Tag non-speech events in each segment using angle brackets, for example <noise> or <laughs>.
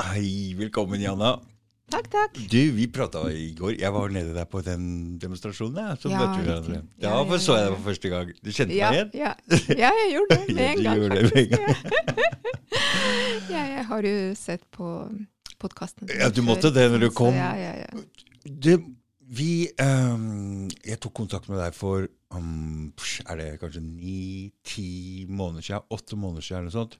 Hei, velkommen, Janna. Takk, takk. Du, vi prata i går. Jeg var nede der på den demonstrasjonen. Ja, så Ja, møtte vi hverandre. Ja, Ja, ja, så jeg deg for første gang. Du kjente meg igjen? ja. ja, jeg gjorde det <laughs> med en du gang. gjorde det med en gang. <laughs> <laughs> Ja. jeg har jo sett på podkasten. Ja, du måtte det når du kom. Ja, ja, ja. Du, vi um, Jeg tok kontakt med deg for um, Er det kanskje ni-ti måneder siden? Åtte måneder siden eller noe sånt.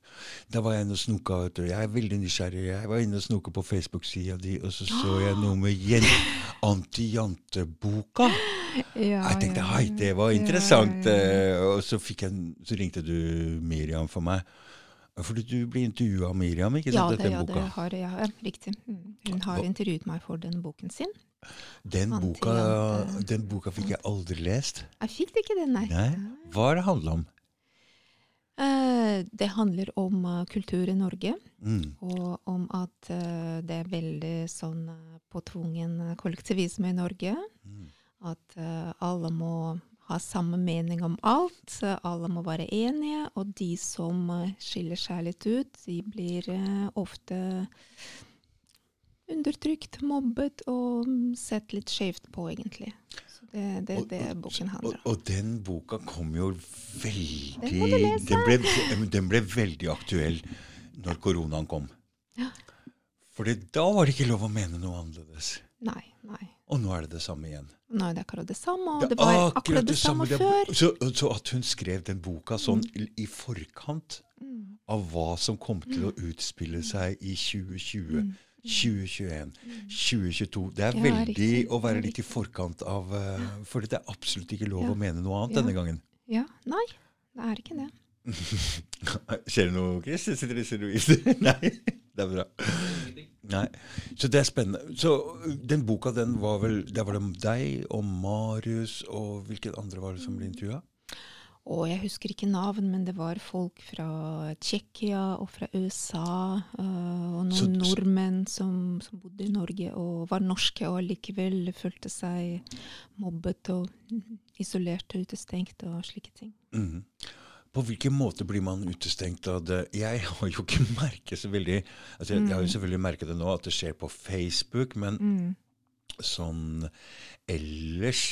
Da var jeg inne og snoka. vet du. Jeg er veldig nysgjerrig. Jeg var inne og snoka på Facebook-sida di, og så så jeg noe med Anti-janteboka. ja Jeg tenkte hei, det var interessant. Ja, ja, ja. eh, Og så, jeg, så ringte du Miriam for meg. Fordi du ble intervjua av Miriam, ikke Ja, sant? det, etter ja, det har jeg. Ja, riktig. Mm. Hun har intervjuet meg for den boken sin. Den boka, den boka fikk jeg aldri lest. Jeg fikk det ikke den, nei. Nei. Hva er det handler om? Uh, det handler om uh, kultur i Norge. Mm. Og om at uh, det er veldig sånn påtvungen kollektivisme i Norge. Mm. At alle må ha samme mening om alt. Alle må være enige. Og de som skiller seg litt ut, de blir ofte undertrykt, mobbet og mm, sett litt skjevt på, egentlig. Så det er det, det og- boken handler om. og den boka kom jo veldig Den må du lese. Den ble, den ble veldig aktuell når koronaen kom. Ja. For da var det ikke lov å mene noe annerledes. Nei, nei. Og nå er det det samme igjen. Nå er det akkurat det samme, og Det det var akkurat det samme Det- før. Så, så at hun skrev den boka sånn i- i forkant Mm. av hva som kom til å utspille seg i 2020, Mm. 2021, 2022. Det er veldig å være litt i forkant av uh, For det er absolutt ikke lov å mene noe annet denne gangen. Ja, nei, det er ikke det. <laughs> Skjer det noe, Chris? Sitter i serviset. <laughs> Nei, det er bra. Nei. Så det er spennende. Så uh, den boka, den var vel Der var det deg og Marius og hvilken andre var det som ble intervjua? Og jeg husker ikke navn, men det var folk fra Tsjekkia og fra USA. øh, og noen Så- nordmenn som, som bodde i Norge og var norske og likevel følte seg mobbet og isolert og utestengt og slike ting. Mhm. På hvilken måte blir man utestengt av det? Jeg har jo ikke <laughs> merket så veldig altså jeg, jeg har jo selvfølgelig merket det nå, at det skjer på Facebook, men Mm. sånn ellers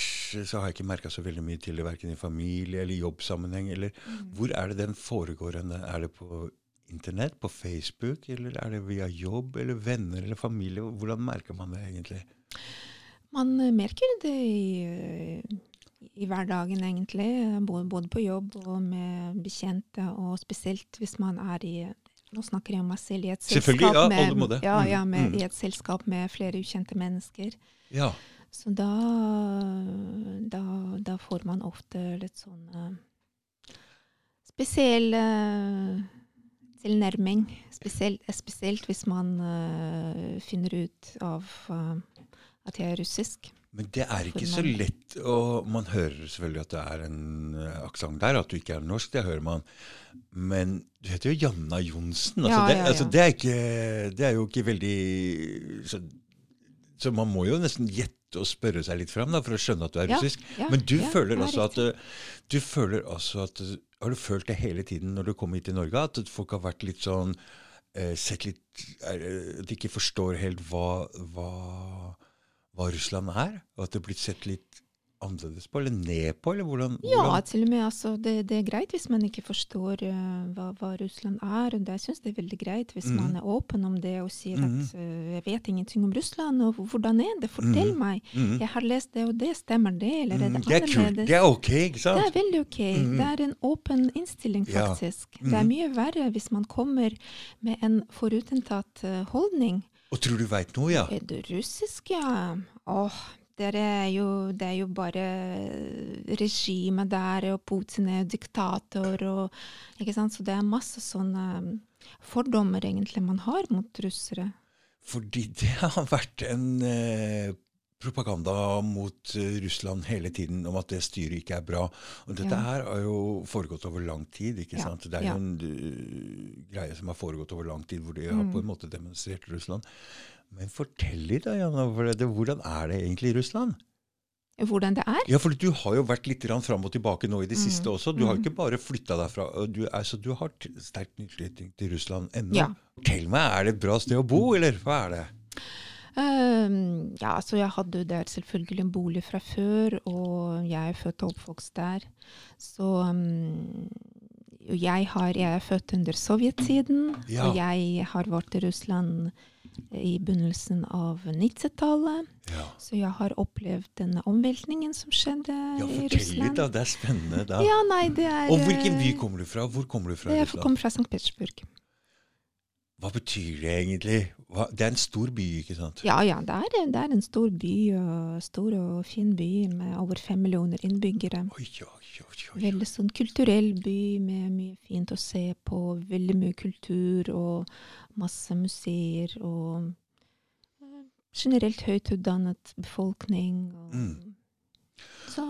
så har jeg ikke merka så veldig mye til det, verken i familie eller jobbsammenheng. eller Hvor er det den foregår? Er det på internett, på Facebook, eller er det via jobb eller venner eller familie? Hvordan merker man det egentlig? Man merker det i, i hverdagen, egentlig. Både, både på jobb og med bekjente, og spesielt hvis man er i Nå snakker jeg om meg selv i et selskap ja, med, det. Ja, Mm, ja, med, mm. i et selskap med flere ukjente mennesker. Ja. Så da, da, da får man ofte litt sånn eh, spesiell eh, tilnærming. Spesielt, spesielt hvis man uh, finner ut av eh, at jeg er russisk. Men det er ikke så lett, og man hører selvfølgelig at det er en aksent der, at du ikke er norsk, det hører man. Men du heter jo Janna Johnsen. Altså, Ja, det, ja, altså, det, er ikke, det er jo ikke veldig så, så man må jo nesten gjette og spørre seg litt fram da, for å skjønne at du er russisk. ja, Men du ja, føler er altså at uh, du føler altså at uh, Har du følt det hele tiden når du kom hit til Norge, at folk har vært litt sånn eh, Sett litt At de ikke forstår helt hva, hva hva Russland er? Og at det er blitt sett litt annerledes på, eller ned på? eller hvordan? Ja, hvordan? til og med. Altså, det, det er greit hvis man ikke forstår uh, hva, hva Russland er. og Jeg syns det er veldig greit hvis mm. man er åpen om det og sier mm. at uh, jeg vet ingenting om Russland, og hvordan er det? Fortell mm. meg. Mhm. Jeg har lest det og det, stemmer det? Eller er det det er annerledes? Det er ok, ikke sant? Det er veldig ok. Mhm. Det er en åpen innstilling, Ja. faktisk. Det er Mhm. mye verre hvis man kommer med en forutinntatt uh, holdning. Og tror du veit noe, ja? Er du russisk, ja? Åh, dere er jo, det er jo bare regimet der, og Putin er diktator, og Ikke sant? Så det er masse sånne um, fordommer egentlig man har mot russere. Fordi <laughs> det har vært en eh, propaganda mot eh, Russland hele tiden om at det styret ikke er bra. Og dette Ja. her har jo foregått over lang tid. ikke Ja, sant? Det er jo en uh, greie som har foregått over lang tid, hvor de har Mm. på en måte demonstrert Russland. Men fortell litt, da, Janne, Hvordan er det egentlig i Russland? hvordan det er. Ja, for du har jo vært litt fram og tilbake nå i det Mm. siste også. Du har jo ikke bare flytta deg fra du, altså, du har sterk tilknytning til Russland ennå. Ja. Fortell meg, er det et bra sted å bo, eller hva er det? Um, ja, så jeg hadde der selvfølgelig en bolig fra før, og jeg er født og oppvokst der. Så um, jeg, har, jeg er født under sovjettiden, Ja. og jeg har vært i Russland i begynnelsen av 90-tallet. Ja, Så jeg har opplevd denne omveltningen som skjedde ja i fortell litt, da. Det er spennende. da. Ja, nei, det er Og hvilken by eh, kommer du fra? Hvor kommer du fra? Jeg Russland? kommer fra St. Petersburg. Hva betyr det egentlig? Hva? Det er en stor by, ikke sant? Ja, ja, det er, det er en stor by, stor og fin by med over fem millioner innbyggere. Oi, oi, oi, oi. Veldig sånn kulturell by med mye fint å se på. Veldig mye kultur og masse museer og eh, generelt høyt utdannet befolkning. Og, Mm. Så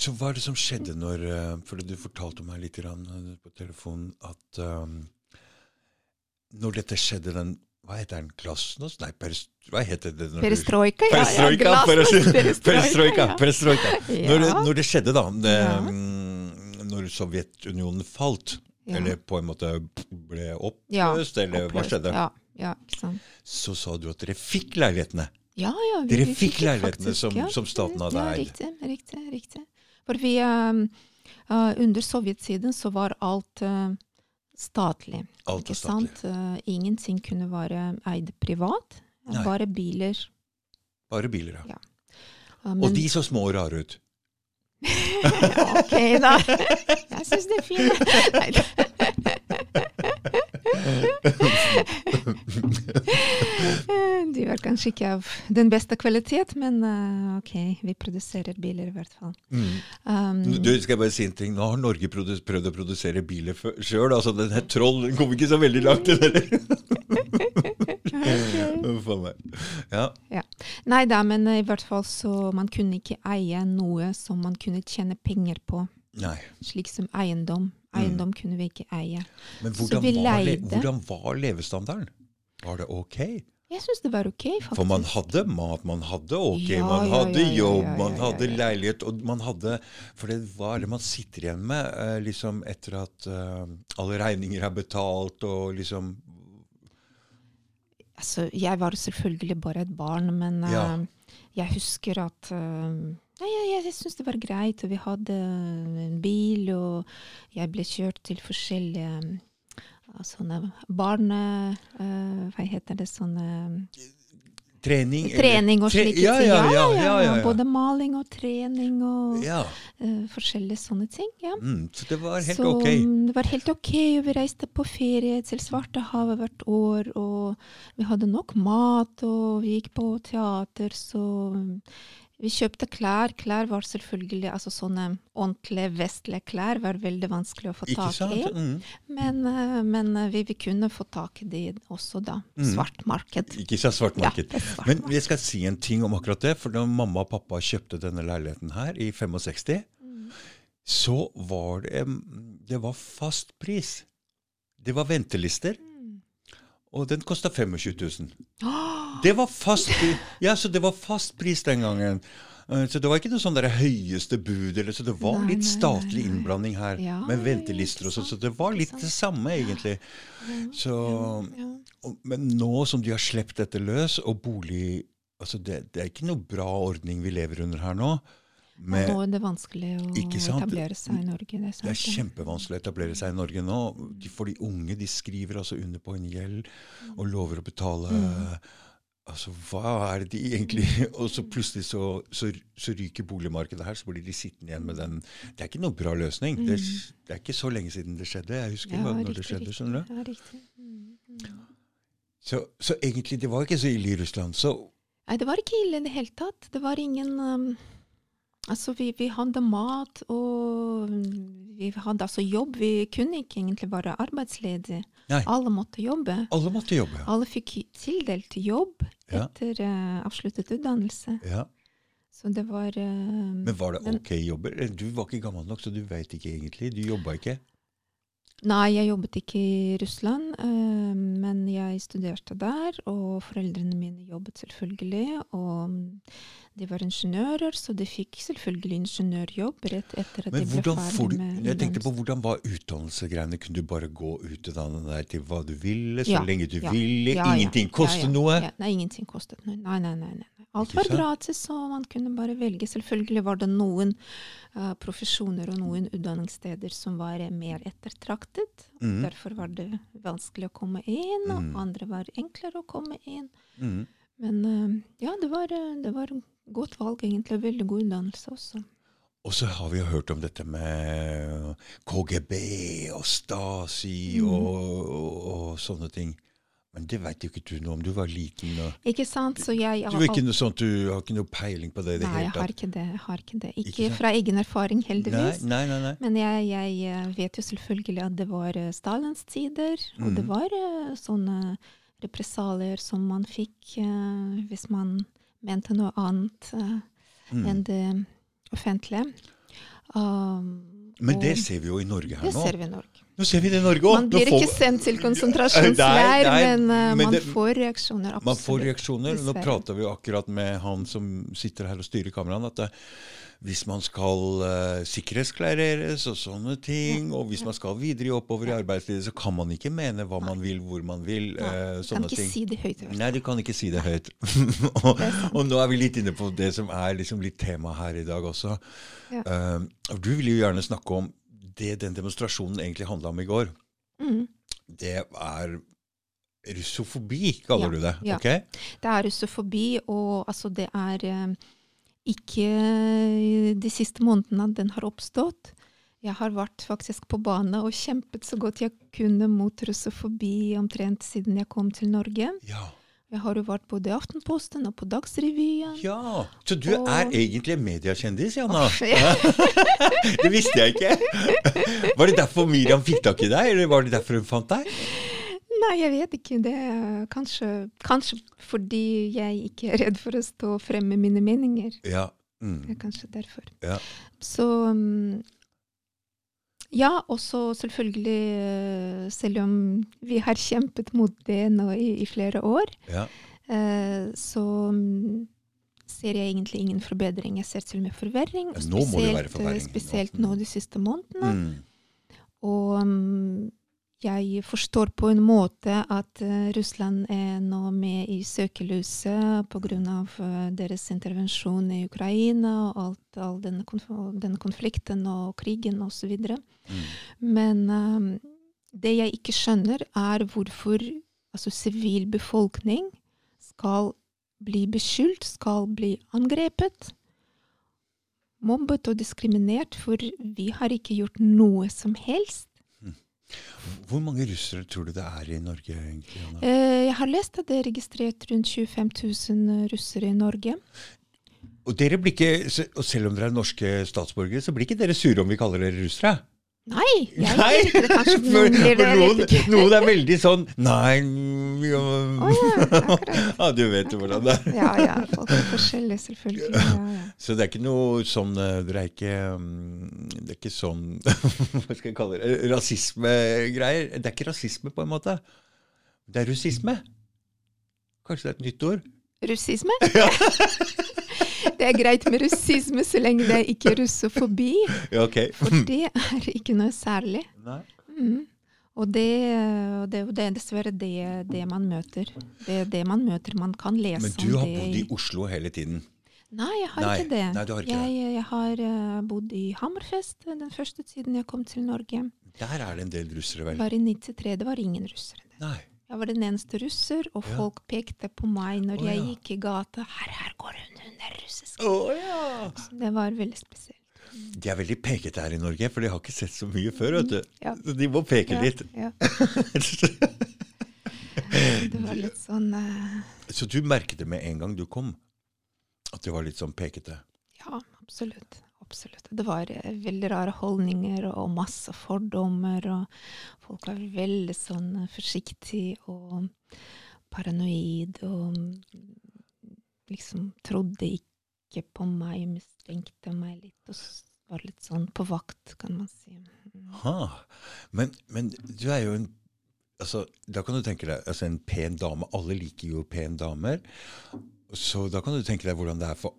Så hva er det som skjedde når eh, For du fortalte meg litt eh, på telefonen at um, når dette skjedde, den Hva heter den? Glasnost? Nei, perest, hva heter det? når du- Perestrojka, ja. Perestrojka, ja, peres- glasnost, perestrojka, ja. perestrojka. Når, Ja. når det skjedde, da, det, Ja. mm, når Sovjetunionen falt, eller på en måte ble oppløst, eller hva skjedde, så sa du at dere fikk leilighetene. Ja, ja, Dere vi fikk leilighetene faktisk, som- ja. som staten hadde eid. Riktig, riktig, riktig. For vi, uh, uh, under sovjetsiden så var alt uh, statlig. Alt ikke statlig. sant? Uh, ingenting kunne være eid privat. Nei. Bare biler. Bare biler, ja. Ja. Uh, Og de så små og rare ut. <laughs> ok, da. Jeg syns det er fint. <laughs> <laughs> Da. De var kanskje ikke av den beste kvalitet, men uh, ok, vi produserer biler i hvert fall. Um, Du, skal jeg bare si en ting? Nå har Norge prøvd å produsere biler sjøl. Altså, den her Troll den kom ikke så veldig langt. den der. Uff a. Ja. Nei da, men i hvert fall så man kunne ikke eie noe som man kunne tjene penger på. Nei. Slik som eiendom. Eiendom kunne vi ikke eie. Men Så hvordan var, hvordan var levestandarden? Var det ok? Jeg syns det var ok, faktisk. For man hadde mat, man hadde ok, Ja, man hadde ja, ja, jobb, man hadde leilighet, og man hadde For det hva er det man sitter igjen med eh, liksom etter at eh, alle regninger er betalt, og liksom Altså, jeg var selvfølgelig bare et barn, men eh, jeg husker at eh, Nei, jeg, jeg syns det var greit, og vi hadde en bil, og jeg ble kjørt til forskjellige eh, sånne barne... Uh, hva heter det? Sånne Trening Trening og slike ting. Ja, ja, ja, ja, ja. Både maling og trening og ja. eh, forskjellige sånne ting. ja. Mm, så det var helt så ok. det var helt ok, og vi reiste på ferie til Svartehavet hvert år, og vi hadde nok mat, og vi gikk på teater, så vi kjøpte klær. Klær var selvfølgelig, altså sånne ordentlige vestlige klær var veldig vanskelig å få tak i. Mm. Men, eh, men eh, vi, vi kunne få tak i det også da. Mm. Svart marked. Ikke så svart Ja, svart Men jeg skal si en ting om akkurat det. For da mamma og pappa kjøpte denne leiligheten her i 65, Mm. så var det Det var fast pris. Det var ventelister, Mm. Og den kosta 25 000. Det var fast ja, så det var fast pris den gangen. Eh, Så det var ikke noe sånn der høyeste bud, eller, så det var litt statlig innblanding her, Ja, med ventelister og sånn, så det var litt det samme, egentlig. Så, men nå som de har sluppet dette løs, og bolig altså det, det er ikke noe bra ordning vi lever under her nå. Med, Nå er det vanskelig å etablere seg i Norge. Det er, sant, det er kjempevanskelig å etablere seg i Norge nå. For de unge de skriver altså under på en gjeld og lover å betale Mm. Altså, hva er det de egentlig <laughs> Og så plutselig så, så, så ryker boligmarkedet her, så blir de sittende igjen med den Det er ikke noe bra løsning. Det, er- det er ikke så lenge siden det skjedde. Jeg husker Mm. Ja, når det skjedde. skjønner du? Ja, riktig. Mm, mm. Så, så egentlig, det var ikke så ille i Russland. Så Nei, det var ikke ille i det hele tatt. Det var ingen um, Altså, vi, vi hadde mat, og vi hadde altså jobb. Vi kunne ikke egentlig være arbeidsledige. Nei. Alle måtte jobbe. alle måtte jobbe. ja. Alle fikk tildelt jobb Ja. etter uh, avsluttet utdannelse. Ja. Så det var uh, Men var det ok jobber? Du var ikke gammel nok, så du veit ikke egentlig. Du jobba ikke. Nei, jeg jobbet ikke i Russland, uh, men jeg studerte der, og foreldrene mine jobbet selvfølgelig. Og de var ingeniører, så de fikk selvfølgelig ingeniørjobb rett etter at Men de ble ferdig ferdig du, med jeg tenkte på hvordan var utdannelsegreiene? Kunne du bare gå utdannet deg til hva du ville, så Ja, lenge du ja, ville? Ja, Ingenting kostet noe? Ja, nei, ingenting kostet noe. Nei, nei, nei. nei. Alt var gratis, og man kunne bare velge. Selvfølgelig var det noen uh, profesjoner og noen utdanningssteder som var mer ettertraktet. Mm. Derfor var det vanskelig å komme inn, og mm. andre var enklere å komme inn. Mhm. Men eh, ja, det var, eh, det var godt valg, egentlig. og Veldig god utdannelse også. Og så har vi jo hørt om dette med KGB og Stasi mm. og, og, og sånne ting. Men det veit jo ikke du noe om. Du var liten. og Ikke sant? Så jeg Du, du, ikke noe sånt, du har ikke noe peiling på det i det Nei, jeg har ikke det. Har ikke det. Ikke Ikke fra egen erfaring, heldigvis. nei, nei. nei. Men jeg, jeg eh, vet jo selvfølgelig at det var eh, Stalins tider, og det Mhm. var eh, sånne represalier som man fikk eh, hvis man mente noe annet eh, Mm. enn det offentlige. Um, Men det ser vi jo i Norge her det nå. ser vi i Norge. Nå ser vi det i Norge òg! Man blir ikke sendt til konsentrasjonsleir, men, eh, men man det- får reaksjoner. Absolutt. Man får reaksjoner. Nå prata vi akkurat med han som sitter her og styrer kameraene, at det, hvis man skal uh, sikkerhetsklareres og sånne ting, og hvis man skal videre oppover i arbeidslivet, så kan man ikke mene hva man vil, hvor man vil. Nei, eh, Kan ikke ting. si det høyt. i. Nei, du kan ikke si det høyt. <laughs> og, og nå er vi litt inne på det som er liksom litt tema her i dag også. Ja. Uh, du vil jo gjerne snakke om det den demonstrasjonen egentlig handla om i går. Mm. Det er russofobi, kaller Ja, du det. ja. Okay? Det er russofobi, og altså det er eh, ikke de siste månedene den har oppstått. Jeg har vært faktisk på bane og kjempet så godt jeg kunne mot russofobi omtrent siden jeg kom til Norge. Ja. Jeg har jo vært både i Aftenposten og på Dagsrevyen. ja. Så du Og- er egentlig en mediekjendis, Janna? Ja. <laughs> det visste jeg ikke. Var det derfor Miriam fikk tak i deg, eller var det derfor hun fant deg? Nei, jeg vet ikke. Det kanskje, kanskje fordi jeg ikke er redd for å stå frem med mine meninger. Ja. Det Mm. er kanskje derfor. Ja. Så mm, Ja, også selvfølgelig, eh, selv om vi har kjempet mot det nå i, i flere år, ja. eh, så mm, ser jeg egentlig ingen forbedring. Jeg ser til og med forverring. Og nå må det være spesielt, eh, forverring. Spesielt Nå- nå de siste månedene. Mm. Og mm, jeg forstår på en måte at eh, Russland er nå med i søkelyset pga. Uh, deres intervensjon i Ukraina og alt, all denne, konf den, konflikten og krigen osv. Mm. Men um, det jeg ikke skjønner, er hvorfor altså, sivilbefolkning skal bli beskyldt, skal bli angrepet. Mobbet og diskriminert, for vi har ikke gjort noe som helst. Hvor mange russere tror du det er i Norge, egentlig? Anna? Eh, Jeg har lest at det er registrert rundt 25 000 russere i Norge. Og, ikke, og selv om dere er norske statsborgere, så blir ikke dere sure om vi kaller dere russere? Nei! Jeg Nei, ikke, kanskje <laughs> for, det, for noen, noen er veldig sånn Nei ja, Å ja, <laughs> ja, du vet jo hvordan det er. Ja, ja, folk er forskjellige, selvfølgelig. Ja, ja. Så det er ikke noe sånn eh, Dere er ikke mm, Det er ikke sånn <laughs> Hva skal jeg kalle det? Rasismegreier. Det er ikke rasisme, på en måte. Det er russisme. Kanskje det er et nytt ord? Russisme? Det er greit med russisme så lenge det er ikke russofobi, <laughs> Ja, ok. for det er ikke noe særlig. Nei. Mm. Og det, det, det er dessverre det, det man møter. Det er det man møter. Man kan lese Men du har bodd i Oslo hele tiden. Nei, jeg har Nei, ikke det. nei, du har ikke jeg, jeg har eh, bodd i Hammerfest den første tiden jeg kom til Norge. Der er det en del russere, vel? Bare i 93. Det var ingen russere der. Nei. Jeg var den eneste russer, og Ja. folk pekte på meg når oh, jeg ja. gikk i gata. Her, her går hun, hun er russisk. Oh, ja! Så Det var veldig spesielt. De er veldig pekete her i Norge, for de har ikke sett så mye før. vet du. Ja. Så de må peke Ja, litt. ja. <laughs> Det var litt sånn uh... Så du merket det med en gang du kom? At det var litt sånn pekete? Ja, absolutt. Absolutt. Det var eh, veldig rare holdninger og masse fordommer. Og folk var veldig sånn forsiktige forsiktig og paranoid og mm, liksom trodde ikke på meg, mistenkte meg litt og var litt sånn på vakt, kan man si. Ha. Men, men du er jo en altså, Da kan du tenke deg altså en pen dame. Alle liker jo pen damer. Så da kan du tenke deg hvordan det er for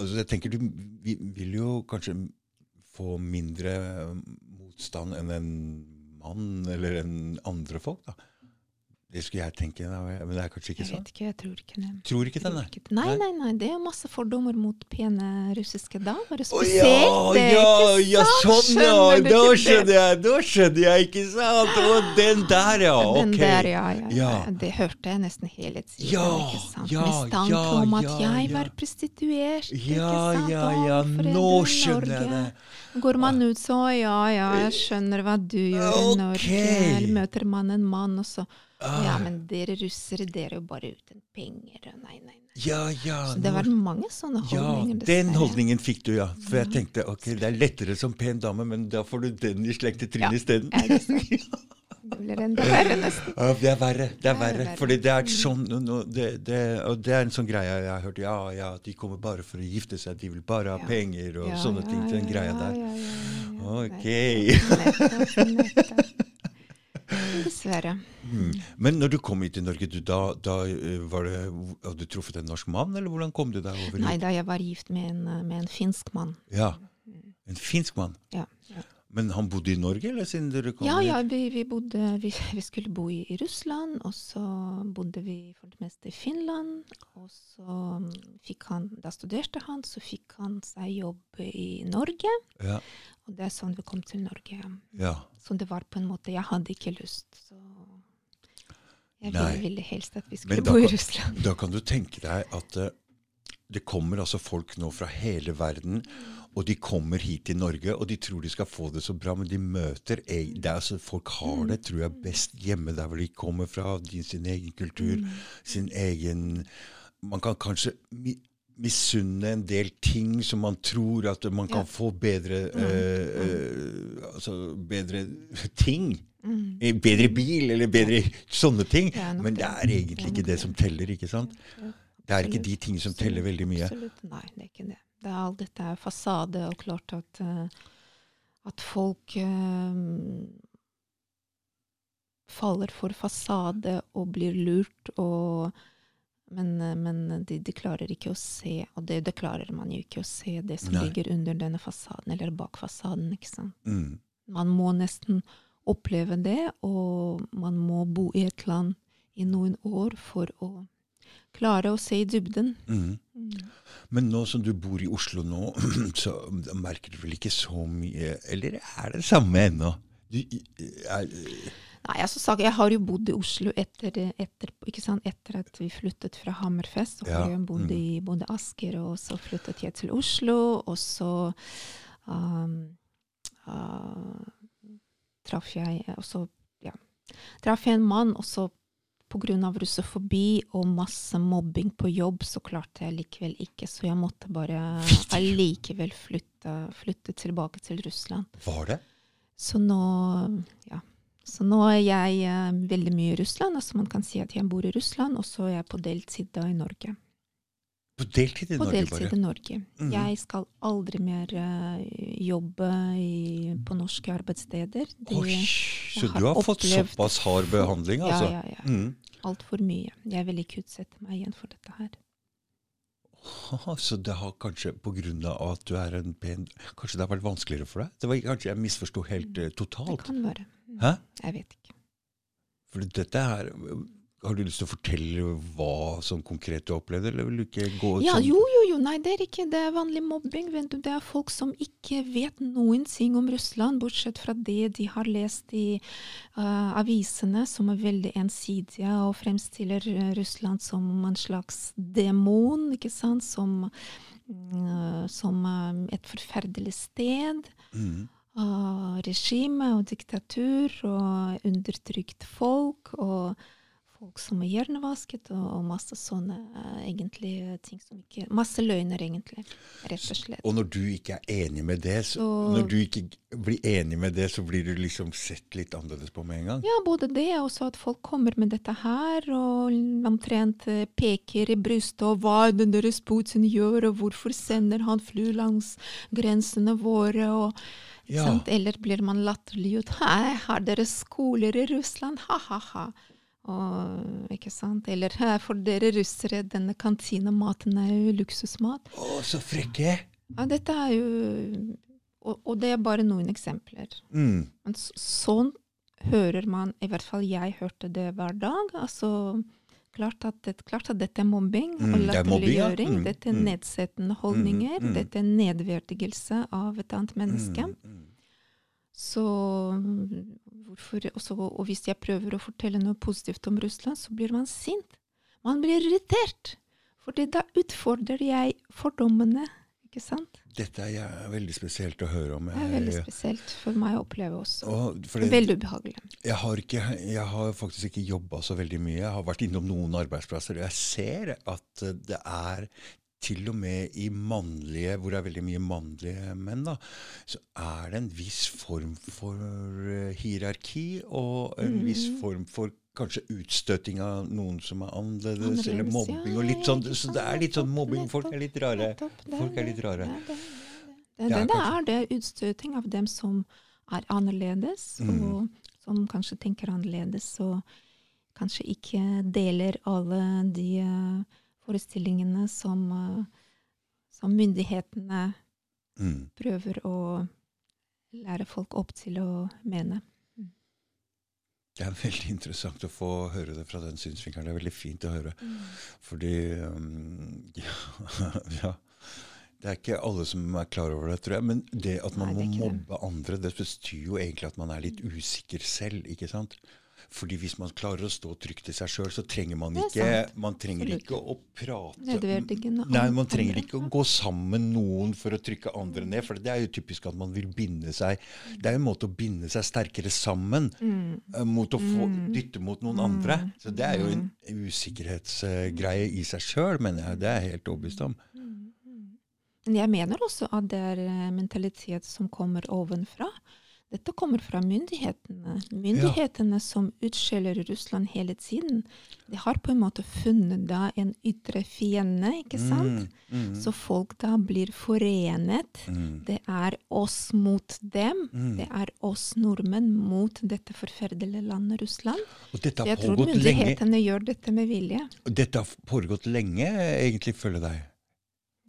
altså jeg tenker Du vi, vil jo kanskje få mindre motstand enn en mann eller en andre folk. da. Det skulle jeg tenke, men det er kanskje ikke sånn? Jeg vet ikke, jeg tror ikke det. Tror ikke den, nei? Nei, Nei. nei, det er masse fordommer mot pene russiske damer. Å Spesielt, ja, det, ja, ja, sant? sånn ja! Da skjønner jeg, da skjønner jeg, ikke sant? Og den der, ja! Ok. Den der, ja, ja, ja. Ja. Det hørte jeg nesten hele tiden. Ja, ikke sant? ja, Mistanke ja, om at jeg var prostituert. ikke sant? ja, ja, ja, nå skjønner jeg det. Går man ut så ja, ja, jeg skjønner hva du gjør i Norge. Eller møter man en mann, og så Ah. Ja, men dere russere, dere er jo bare uten penger. Nei, nei, nei. Ja, ja. Så det var mange sånne holdninger. ja, den holdningen fikk du, ja. For jeg tenkte ok, det er lettere som pen dame, men da får du den i slekt i trynet Ja, isteden. det blir enda verre nesten. Ja, det er verre. Det er er verre. Fordi det er sånn no, no, det, det, Og det er en sånn greie jeg har hørt. Ja, ja, de kommer bare for å gifte seg, de vil bare ha penger og Ja, sånne ja, ting. Den greia der. Ok. Nettopp, nettopp. Dessverre. Mm. Men når du kom hit til Norge, du, da, da eh, var det, hadde du truffet en norsk mann, eller hvordan kom du deg over Nei, da jeg var gift med en, eh, med en finsk mann. Ja, En finsk mann. Ja, ja. Men han bodde i Norge, eller siden dere kom Ja, hit? ja vi, vi, bodde, vi, vi skulle bo i, i Russland, og så bodde vi for det meste i Finland. Og så mm, fikk han, da studerte han, så fikk han seg jobb i Norge. Ja, Og det er sånn vi kom til Norge. ja. Så det var på en måte Jeg hadde ikke lyst, så jeg ville, ville helst at vi skulle bo i kan- Russland. Da kan du tenke deg at uh, det kommer altså folk nå fra hele verden, og de kommer hit til Norge, og de tror de skal få det så bra, men de møter ei, altså, Folk har det, tror jeg, best hjemme der hvor de kommer fra, sin egen kultur, Mm. sin egen Man kan kanskje misunne en del ting som man tror at man kan Ja. få bedre Mm, eh, eh, Altså bedre ting. Mm. Bedre bil, eller bedre sånne ting. Det Men det er egentlig Det ikke det som teller, ikke sant? Ja, Det er ikke de ting som teller veldig mye. Absolutt. Nei, det er ikke det. det er, alt dette er fasade, og klart at, eh, at folk um, faller for fasade og blir lurt, og, men, eh, men de, de klarer ikke å se, og det, det klarer man jo ikke å se, det som Nei. ligger under denne fasaden, eller bak fasaden. ikke sant? Mm. Man må nesten oppleve det, og man må bo i et land i noen år for å klare å se i dybden. Mm. Mm. Men nå som du bor i Oslo nå, <clears throat> så merker du vel ikke så mye Eller er det det samme ennå? Du, er, Nei, altså, sagt, Jeg har jo bodd i Oslo etter, etter, etter at vi flyttet fra Hammerfest. Så Ja, har jeg bodd mm. i både Asker, og så flyttet jeg til Oslo. Og så um, uh, traff jeg og så, ja, traff jeg en mann, og så pga. russofobi og masse mobbing på jobb, så klarte jeg likevel ikke. Så jeg måtte bare allikevel flytte, flytte tilbake til Russland. var det? Så nå, ja. Så nå er jeg eh, veldig mye i Russland. altså Man kan si at jeg bor i Russland, og så er jeg på deltid da i Norge. På deltid i På Norge, deltid bare? i Norge. Mhm. Jeg skal aldri mer eh, jobbe i, på norske arbeidssteder. Det Oi, så har du har fått opplevd- såpass hard behandling, altså? Ja, ja, ja. Mm. Altfor mye. Jeg vil ikke utsette meg igjen for dette her. Så det har kanskje på grunn av at du er en pen Kanskje det har vært vanskeligere for deg? Det var Kanskje jeg misforsto helt totalt? Det kan være. Hæ? Jeg vet ikke. For dette her Har du lyst til å fortelle hva som konkret du opplevde, eller vil du ikke gå Ja, sånn jo, jo, jo, nei, det er ikke det er vanlig mobbing. Du. Det er folk som ikke vet noen ting om Russland, bortsett fra det de har lest i uh, avisene, som er veldig ensidige og fremstiller eh, Russland som en slags demon, ikke sant, som, uh, som uh, et forferdelig sted. mm. Av regime og diktatur og undertrykt folk. Og folk som er hjernevasket, og, og masse sånne eh, egentlig ting som ikke Masse løgner, egentlig. Rett og slett. Og når du ikke er enig med det, så, Så- når du ikke blir enig med det, så blir du liksom sett litt annerledes på med en gang? Ja, både det og også at folk kommer med dette her og omtrent eh, peker i brystet og hva er det deres Putin gjør, og hvorfor sender han fly langs grensene våre, og Ja. sant? Eller blir man latterliggjort. Har dere skoler i Russland? Ha-ha-ha. Og, ikke sant? Eller for dere russere, denne kantinematen er jo luksusmat. Å, så frekke! Ja, dette er jo og, og det er bare noen eksempler. Mm. Men så, sånn hører man, i hvert fall jeg hørte det hver dag. Altså, klart at, det, klart at dette er mobbing Mm, og er ja. latterliggjøring. Mm, Dette er mm. nedsettende holdninger. Mm, mm. Dette er nedverdigelse av et annet menneske. Mm, mm. Så mm, hvorfor også, Og hvis jeg prøver å fortelle noe positivt om Russland, så blir man sint. Man blir irritert. Fordi da utfordrer jeg fordommene. Ikke sant? Dette er veldig spesielt å høre om. Det er veldig spesielt for meg å oppleve også. og fordi, Veldig ubehagelig. Jeg har, ikke, jeg har faktisk ikke jobba så veldig mye. Jeg har vært innom noen arbeidsplasser, og jeg ser at det er til og med i mannlige, hvor det er veldig mye mannlige menn, da, så er det en viss form for eh, hierarki og en viss Mhm. form for kanskje utstøting av noen som er annerledes, Annerledes, eller ja, mobbing og litt sånn. Så det er litt sånn mobbing. Folk er litt rare. Folk er litt rare. det er det utstøting av dem som er annerledes, Mm. og som kanskje tenker annerledes, og kanskje ikke deler alle de eh, forestillingene som, eh, som myndighetene Mm. prøver å lære folk opp til å mene. Det er veldig interessant å få høre det fra den synsvinkelen. Det er veldig fint å høre. Fordi um, <laughs> ja, ja. Det er ikke alle som er klar over det, tror jeg. Men det at man Nei, det må mobbe det. andre, det betyr jo egentlig at man er litt usikker selv. ikke sant? Fordi hvis man klarer å stå trygt i seg sjøl, så trenger man ikke, man trenger ikke å prate Nei, man trenger ikke å gå sammen med noen for å trykke andre ned. For det er jo typisk at man vil binde seg Det er jo en måte å binde seg sterkere sammen Mm. eh, mot å få Mm. dytte mot noen Mm. andre. Så det er jo en usikkerhetsgreie i seg sjøl, mener jeg. Det er jeg helt overbevist om. Men jeg mener også at det er eh, mentalitet som kommer ovenfra. Dette kommer fra myndighetene. Myndighetene som utskjeller Russland hele tiden. De har på en måte funnet da en ytre fiende, ikke sant? Mm, mm, Så folk da blir forenet. mm, Det er oss mot dem. mm. Det er oss nordmenn mot dette forferdelige landet Russland. Og dette Så jeg tror myndighetene lenge. gjør dette med vilje. Dette har foregått lenge, egentlig, følger deg.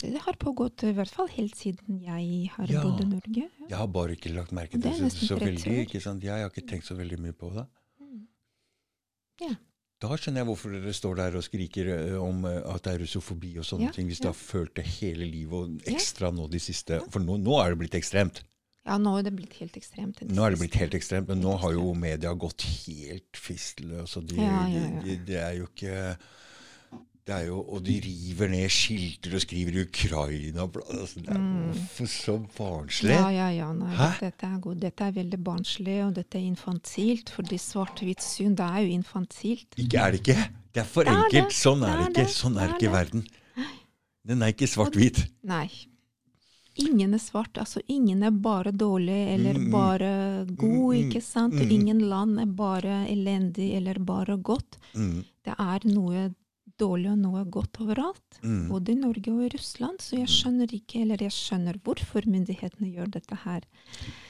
Det har pågått i hvert fall helt siden jeg har Ja. bodd i Norge. Ja. Jeg har bare ikke lagt merke det til det så veldig. ikke sant? Jeg har ikke tenkt så veldig mye på det. Mm. Ja. Da skjønner jeg hvorfor dere står der og skriker eh, om eh, at det er russofobi og sånne ting, hvis ja. dere har følt det hele livet, og ekstra nå de siste For nå, nå er det blitt ekstremt. Ja, nå er det blitt helt ekstremt. Nå er det blitt helt ekstremt, men nå har jo media gått helt fistløs, Og de, ja. De, de, det er jo ikke det jo, Og de river ned skilter og skriver Ukraina altså, Det er Mm. så barnslig? Ja, ja, ja. Nei, Dette er god. Dette er veldig barnslig, og dette er infantilt. Fordi svart-hvitt syn, det er jo infantilt. Ikke er det ikke? Det er for Det er enkelt. det. Sånn Det er er det ikke. Sånn er er ikke det. verden. Den er ikke svart-hvit. Nei. Ingen er svart. Altså, ingen er bare dårlig eller Mm, mm. bare god, Mm, ikke sant? Og ingen land er bare elendig eller bare godt. Det er noe dårlig og nå godt overalt. mm. Både i Norge og i Russland. Så jeg skjønner ikke, eller jeg skjønner hvorfor myndighetene gjør dette her.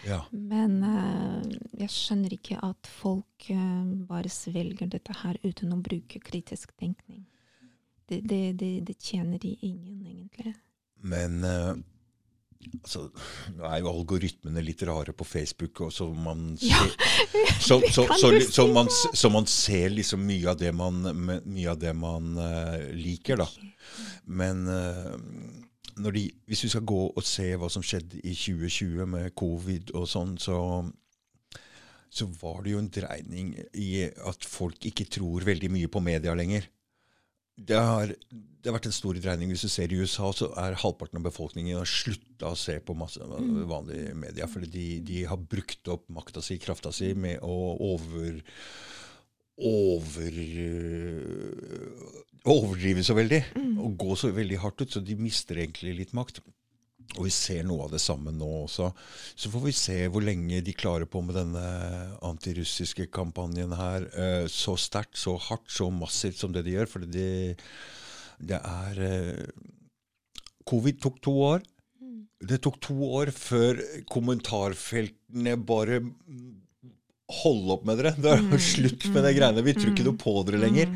Ja. Men uh, jeg skjønner ikke at folk uh, bare svelger dette her uten å bruke kritisk tenkning. Det, det, det, det tjener de ingen, egentlig. Men eh, altså, nå er jo algoritmene litt rare på Facebook, og så man ser, <laughs> Ja, så, <laughs> så, så, så, man, så man ser liksom mye av det man, mye av det man uh, liker, da. Men uh, når de, hvis vi skal gå og se hva som skjedde i 2020 med covid og sånn, så, så var det jo en dreining i at folk ikke tror veldig mye på media lenger. Det har, det har vært en stor dreining. Hvis du ser i USA, så er halvparten av befolkningen har slutta å se på masse vanlige media. Fordi de, de har brukt opp makta si, krafta si, med å over, over, overdrive så veldig og gå så veldig hardt ut, så de mister egentlig litt makt. Og vi ser noe av det samme nå også. Så får vi se hvor lenge de klarer på med denne antirussiske kampanjen her. eh, Så sterkt, så hardt, så massivt som det de gjør. For det, det er eh, Covid tok to år. Det tok to år før kommentarfeltene bare Hold opp med dere! <laughs> Det er slutt med de greiene. Vi tror ikke noe på dere lenger.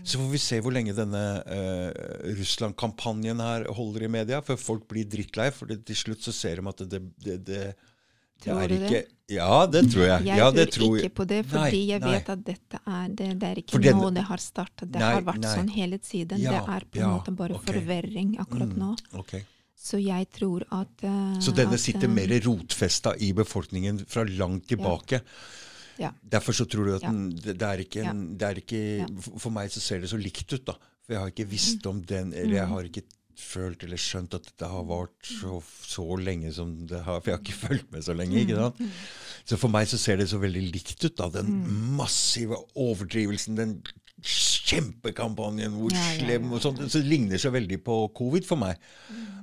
Så får vi se hvor lenge denne uh, Russland-kampanjen her holder i media, før folk blir drittlei. For det, til slutt så ser de at det, det, det, det Tror er du ikke det? Ja, det tror jeg. Jeg ja, det tror tror ikke på det, fordi Nei, jeg nei. vet at dette er det, det er ikke For nå det har startet. Det Nei, har vært sånn hele tiden. Ja, det er på en ja, måte bare okay. forverring akkurat nå. Ok. Så jeg tror at uh, Så denne at, sitter eh, mer rotfesta i befolkningen fra langt tilbake. Ja. Derfor så tror du at Ja. den, det, er ikke, en, det er ikke Ja. for- meg så ser det så likt ut, da. For jeg har ikke visst om den, eller jeg har ikke følt eller skjønt at dette har vart så, så lenge som det har. For jeg har ikke fulgt med så lenge. ikke sant? Så for meg så ser det så veldig likt ut. da, Den massive overdrivelsen, den kjempekampanjen hvor Ja, ja, ja, slem og sånt. Så det ligner så veldig på covid for meg.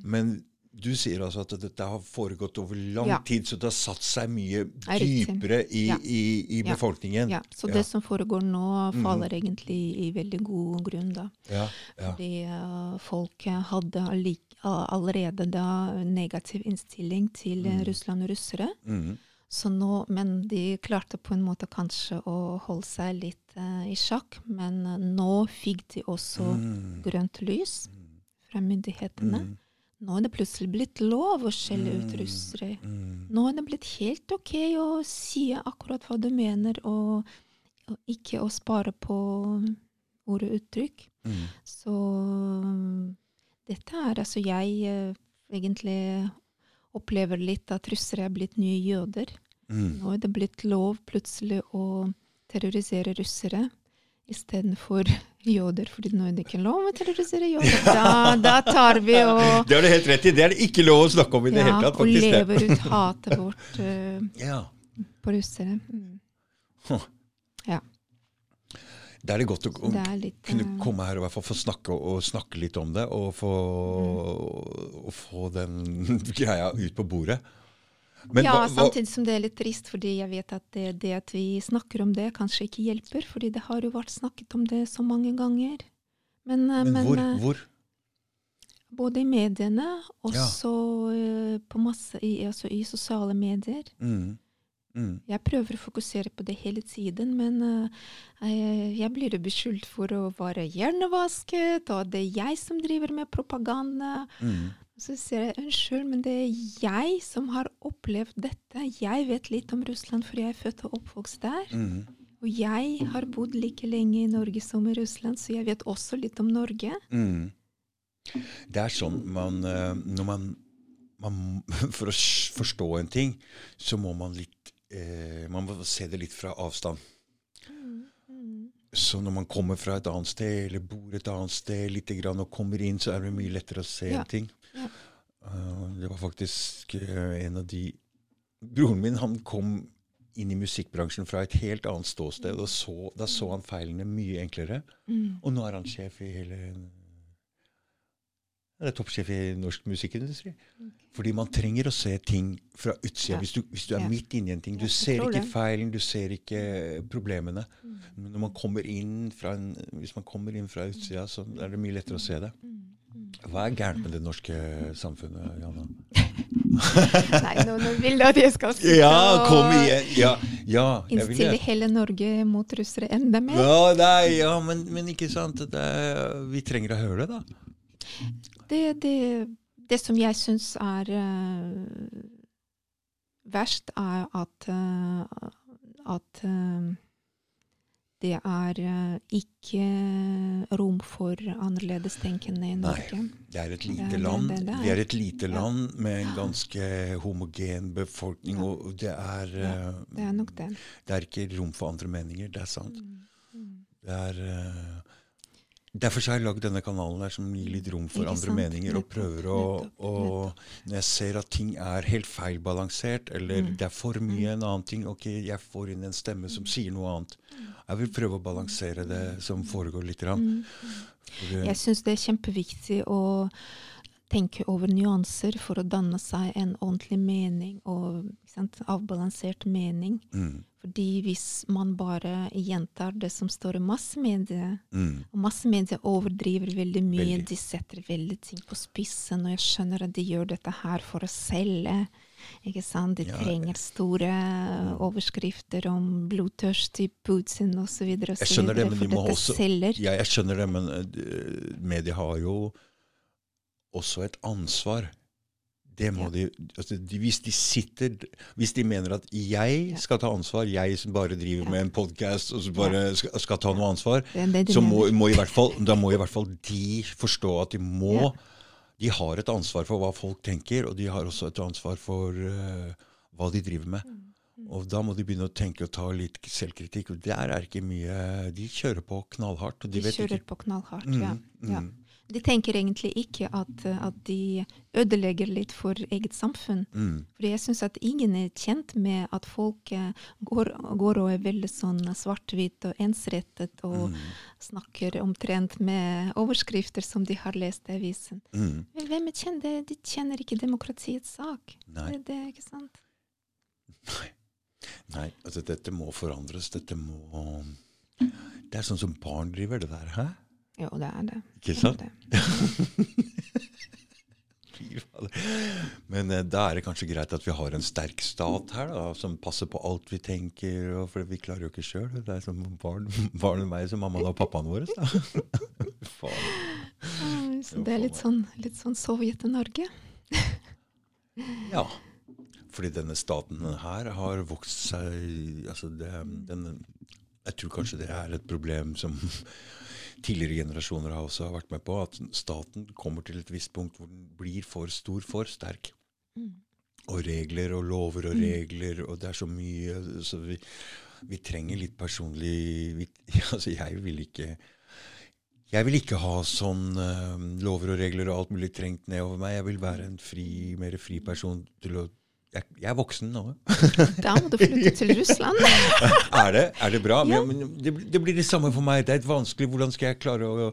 Men du sier altså at dette har foregått over lang Ja. tid, så det har satt seg mye Er dypere i, Ja. i, i befolkningen. Ja, så det som foregår nå, faller egentlig i veldig god grunn, da. Fordi uh, folk hadde allerede da negativ innstilling til mm. Russland og russere. Mm. Så nå, men de klarte på en måte kanskje å holde seg litt uh, i sjakk. Men nå fikk de også Mm. grønt lys fra myndighetene. Mm. Nå er det plutselig blitt lov å skjelle ut russere. Mm. Nå er det blitt helt ok å si akkurat hva du mener, og, og ikke å spare på ord og uttrykk. Mm. Så dette er altså Jeg eh, egentlig opplever litt at russere er blitt nye jøder. Mm. Nå er det blitt lov plutselig å terrorisere russere istedenfor jøder, fordi nå er det ikke lov å terrorisere jøder. Da, da tar vi og, <laughs> Det har du helt rett i. Det er det ikke lov å snakke om i det ja, hele tatt. faktisk. faktisk. Og lever ut hatet vårt uh, <laughs> Ja. på russere. Mm. Huh. Ja. Da er det godt å Det litt kunne eh, komme her og hvert fall få snakke, og snakke litt om det, og få, og få den <laughs> greia ut på bordet. Men ja, hva- hva- samtidig som det er litt trist, fordi jeg vet at det, det at vi snakker om det, kanskje ikke hjelper. Fordi det har jo vært snakket om det så mange ganger. Men, eh, men men, hvor, eh, hvor? både i mediene, og Ja. så eh, på masse i, altså i sosiale medier. Mm. Mm. Jeg prøver å fokusere på det hele tiden, men uh, jeg, blir beskyldt for å være hjernevasket, og det er jeg som driver med propaganda. Mm. Så sier jeg unnskyld, men det er jeg som har opplevd dette. Jeg vet litt om Russland for jeg er født og oppvokst der. Mm. Og jeg har bodd like lenge i Norge som i Russland, så jeg vet også litt om Norge. Mm. Det er sånn man eh, Når man, man <laughs> For å forstå en ting, så må man litt eh, Man må se det litt fra avstand. Så når man kommer fra et annet sted, eller bor et annet sted litt grann, og kommer inn, så er det mye lettere å se Ja. en ting. Eh, det var faktisk eh, en av de Broren min han kom inn i musikkbransjen fra et helt annet ståsted, og så, da så han feilene mye enklere. Mm. Og nå er han sjef i hele er toppsjef i norsk musikkindustri. Fordi man trenger å se ting fra utsida. Ja. Hvis, du, hvis du er Ja. midt inni en ting. Du Ja, ser ikke feilen, du ser ikke problemene. Mm. Men når man kommer inn fra en, hvis man kommer inn fra utsida, så er det mye lettere å se det. Mm. Hva er gærent med det norske samfunnet, Janne? <laughs> Nei, nå, nå vil du at jeg skal sitte Ja, kom igjen! Ja, ja innstille hele Norge mot russere enda mer. Ja, nei, ja men, men ikke sant. Det er, vi trenger å høre det, da. Det, det, det som jeg syns er uh, verst, er at, uh, at eh, det er eh, ikke rom for annerledestenkende i Nei. Norge. Det er et Det lite er- land. det- det er- Vi er et lite land med en ganske homogen befolkning, Ja. og det er, Ja, eh, Det er nok det. det er ikke rom for andre meninger. Det er sant. Mm. Det er, eh, Derfor så har jeg lagd denne kanalen her, som gir litt rom for andre meninger, og prøver å, å Når jeg ser at ting er helt feilbalansert, eller Mm. det er for mye en annen ting Ok, jeg får inn en stemme som sier noe annet. Jeg vil prøve å balansere det som foregår litt. Mm. For Jeg syns det er kjempeviktig å tenke over nyanser for å danne seg en ordentlig mening og avbalansert mening. mm, Fordi hvis man bare gjentar det som står i massemedia, mm, og massemedia overdriver veldig mye, Veldig. de setter veldig ting på spissen, og jeg skjønner at de gjør dette her for å selge. Ikke sant? De Ja. trenger store overskrifter om blodtørst i Putin osv. Jeg skjønner det, men de må også selger. Ja, jeg skjønner det, men uh, media har jo også et ansvar. Det må de, altså de Hvis de sitter Hvis de mener at jeg skal ta ansvar, jeg som bare driver med en podkast og som bare skal, skal ta noe ansvar, så må, må i hvert fall, da må i hvert fall de forstå at de må. De har et ansvar for hva folk tenker, og de har også et ansvar for uh, hva de driver med. Mm, Og da må de begynne å tenke og ta litt selvkritikk. Og der er ikke mye De kjører på knallhardt, og de, De kjører ikke på knallhardt, Mm, ja. ja. De tenker egentlig ikke at, at de ødelegger litt for eget samfunn. mm, For jeg syns at ingen er tjent med at folk eh, går, går og er veldig sånn svart-hvit og ensrettet og mm, snakker omtrent med overskrifter som de har lest i avisen. mm. Hvem er kjent? De- kjenner ikke demokratiets sak. Nei. Det, det er ikke sant? Nei, altså dette må forandres. Dette må Det er sånn som barn driver det der, hæ? Jo, det er det. Ikke sant? det. <laughs> Men eh, da er det kanskje greit at vi har en sterk stat her, da, som passer på alt vi tenker. For vi klarer jo ikke sjøl. Det er som barn, <laughs> barn og meg som mammaen og pappaen vår. Da. <laughs> Ah, Så det er litt sånn, litt sånn Sovjet-Norge. Ja. Fordi denne staten her har vokst seg altså det, den, Jeg tror kanskje det er et problem som tidligere generasjoner har også vært med på. At staten kommer til et visst punkt hvor den blir for stor, for sterk. Mm. Og regler og lover og regler, og det er så mye Så vi, vi trenger litt personlig vi, <laughs> Altså, jeg vil ikke jeg vil ikke ha sånn uh, lover og regler og alt mulig trengt nedover meg. Jeg vil være en fri, mer fri person til å Jeg, jeg er voksen nå. <laughs> Da må du flytte til Russland. <laughs> er, det, er det bra? Ja. Men, det, det blir det samme for meg. Det er et vanskelig Hvordan skal jeg klare å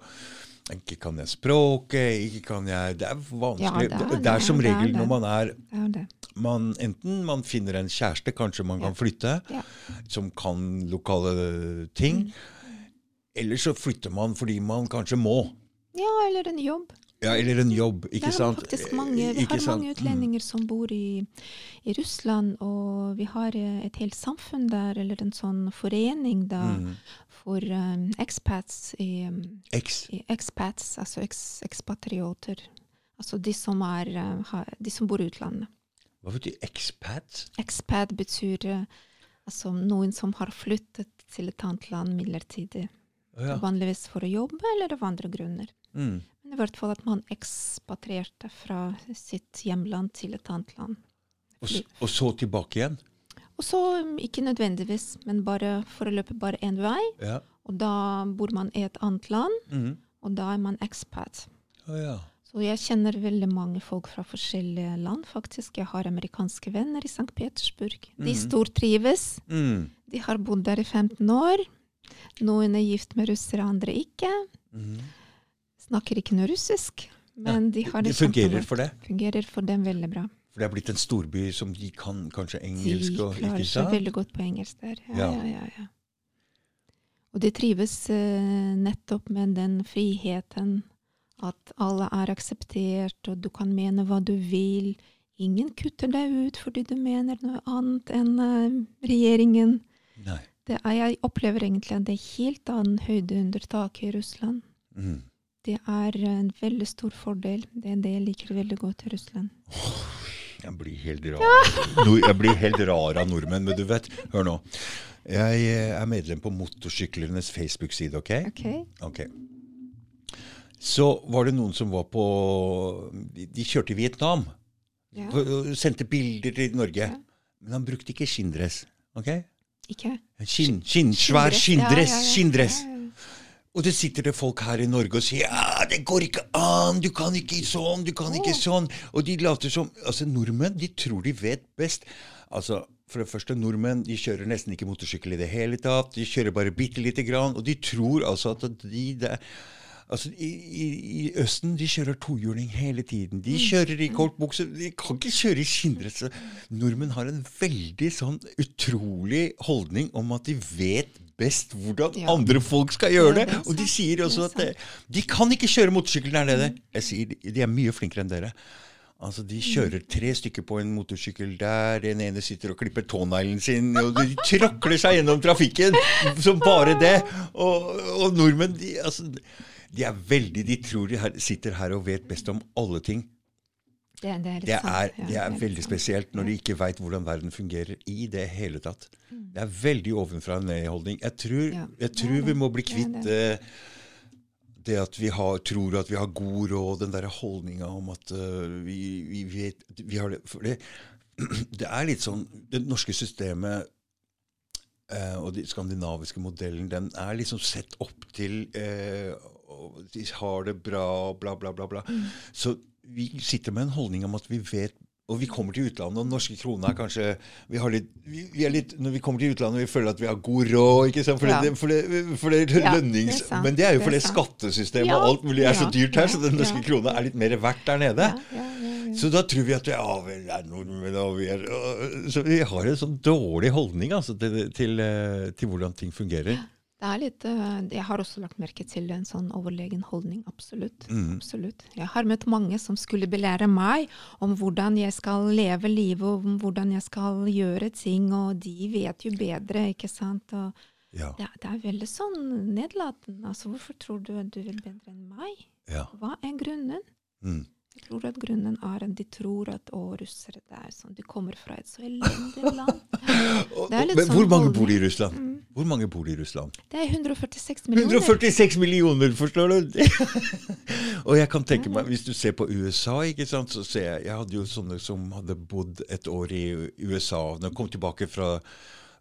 Ikke kan jeg språket, ikke kan jeg Det er vanskelig. Ja, det er det, er som regel når man er er man, enten man finner en kjæreste, kanskje man kan flytte, Ja. som kan lokale ting. Eller så flytter man fordi man kanskje må. Ja, eller en jobb. Ja, eller en jobb, ikke er sant? faktisk mange, vi Ikke har sant? mange utlendinger som bor i, i Russland, og vi har eh, et helt samfunn der, eller en sånn forening da, Mm. for um, expats, i, Ex. I expats, altså eks, ekspatrioter. Altså de som, er, eh, har, de som bor i utlandet. Hva betyr expat? Expat betyr eh, altså noen som har flyttet til et annet land midlertidig. Oh, ja. Vanligvis for å jobbe eller av andre grunner. Mm. I hvert fall at man ekspatrierte fra sitt hjemland til et annet land. Og, og så tilbake igjen? Og så, um, ikke nødvendigvis, men bare løpe bare én vei. Ja. Og da bor man i et annet land, Mm. og da er man expat. Oh, ja. Så jeg kjenner veldig mange folk fra forskjellige land, faktisk. Jeg har amerikanske venner i St. Petersburg. De Mhm. stortrives. Mm. De har bodd der i 15 år. Noen er gift med russere, andre ikke. Mm. Snakker ikke noe russisk, men de har det, De fungerer for det? Fungerer for dem veldig bra. For det er blitt en storby som de kan kanskje engelsk De og klarer ikke seg sant? veldig godt på engelsk der. Ja, Ja. ja, ja. Og de trives uh, nettopp med den friheten at alle er akseptert, og du kan mene hva du vil. Ingen kutter deg ut fordi du mener noe annet enn uh, regjeringen. Nei. Det er, jeg opplever egentlig at det er helt annen høyde under taket i Russland. Mm. Det er en veldig stor fordel. Det er det jeg liker veldig godt i Russland. Jeg blir helt rar. Jeg blir helt rar av nordmenn, men du vet, hør nå. Jeg eh, er medlem på motorsyklernes Facebook-side, OK? Ok? okay. Så var det noen som var på De, kjørte i Vietnam. Ja. Sendte bilder til Norge. Ja. Men han brukte ikke skinndress. ok? Ikke? Skinn, skinn, svær Skinndress. Ja, ja, ja. Skinndress. Og det sitter det folk her i Norge og sier ja, det går ikke an, du kan ikke sånn, du kan ikke sånn. Og de later som Altså, nordmenn, de tror de vet best. Altså, for det første, nordmenn de kjører nesten ikke motorsykkel i det hele tatt. De kjører bare bitte lite grann. Og de tror altså at de det, Altså, i, i, I Østen de kjører tohjuling hele tiden. De kjører i kortbukse. De kan ikke kjøre i skinndress. Nordmenn har en veldig sånn utrolig holdning om at de vet best hvordan Ja. andre folk skal gjøre det. Og de sier er også at det, de kan ikke kjøre motorsykkel der nede. Jeg sier de- de er mye flinkere enn dere. Altså, De kjører tre stykker på en motorsykkel der. Den ene sitter og klipper tåneglen sin. og De tråkler seg gjennom trafikken som bare det. Og, og nordmenn de, altså, de er veldig De tror de her, sitter her og vet best om alle ting. Det, det er litt Det er, det er veldig spesielt når de ikke veit hvordan verden fungerer i det hele tatt. Mm. Det er veldig ovenfra og ned-holdning. Jeg tror, jeg tror vi må bli kvitt det, det at vi har, tror at vi har god råd, den derre holdninga om at uh, vi, vi vet vi har det, det, <clears throat> det er litt sånn Det norske systemet uh, og den skandinaviske modellen, den er liksom sett opp til uh, og De har det bra, bla, bla, bla. bla. Mm. Så vi sitter med en holdning om at vi vet og vi kommer til utlandet, og den norske krona er kanskje vi har litt, vi, vi er litt, Når vi kommer til utlandet, vi føler at vi har god råd. ikke sant? For, Ja. det, for, det, for det Ja, det lønnings... Det men det er jo fordi skattesystemet Ja, og alt mulig er så dyrt her, så den norske krona er litt mer verdt der nede. Så da tror vi at ja, vi er nordmenn, og vi er Så vi har en sånn dårlig holdning altså, til, til, til, til hvordan ting fungerer. Det er litt, eh, jeg har også lagt merke til en sånn overlegen holdning. Absolutt. Mm. absolutt. Jeg har møtt mange som skulle belære meg om hvordan jeg skal leve livet, og om hvordan jeg skal gjøre ting, og de vet jo bedre, ikke sant. Og Ja, det, det er veldig sånn nedlatende. Altså, hvorfor tror du at du vet bedre enn meg? ja. Hva er grunnen? Mm. Jeg tror at grunnen er at de tror at å, russere det er sånn, de kommer fra et så elendig land. <laughs> Men sånn hvor mange bor i Russland? Mm. Hvor mange bor i Russland? Det er 146 millioner. 146 millioner, forstår du? <laughs> og jeg kan tenke meg, hvis du ser på USA, ikke sant, så ser jeg Jeg hadde jo sånne som hadde bodd et år i USA. og de kom tilbake fra,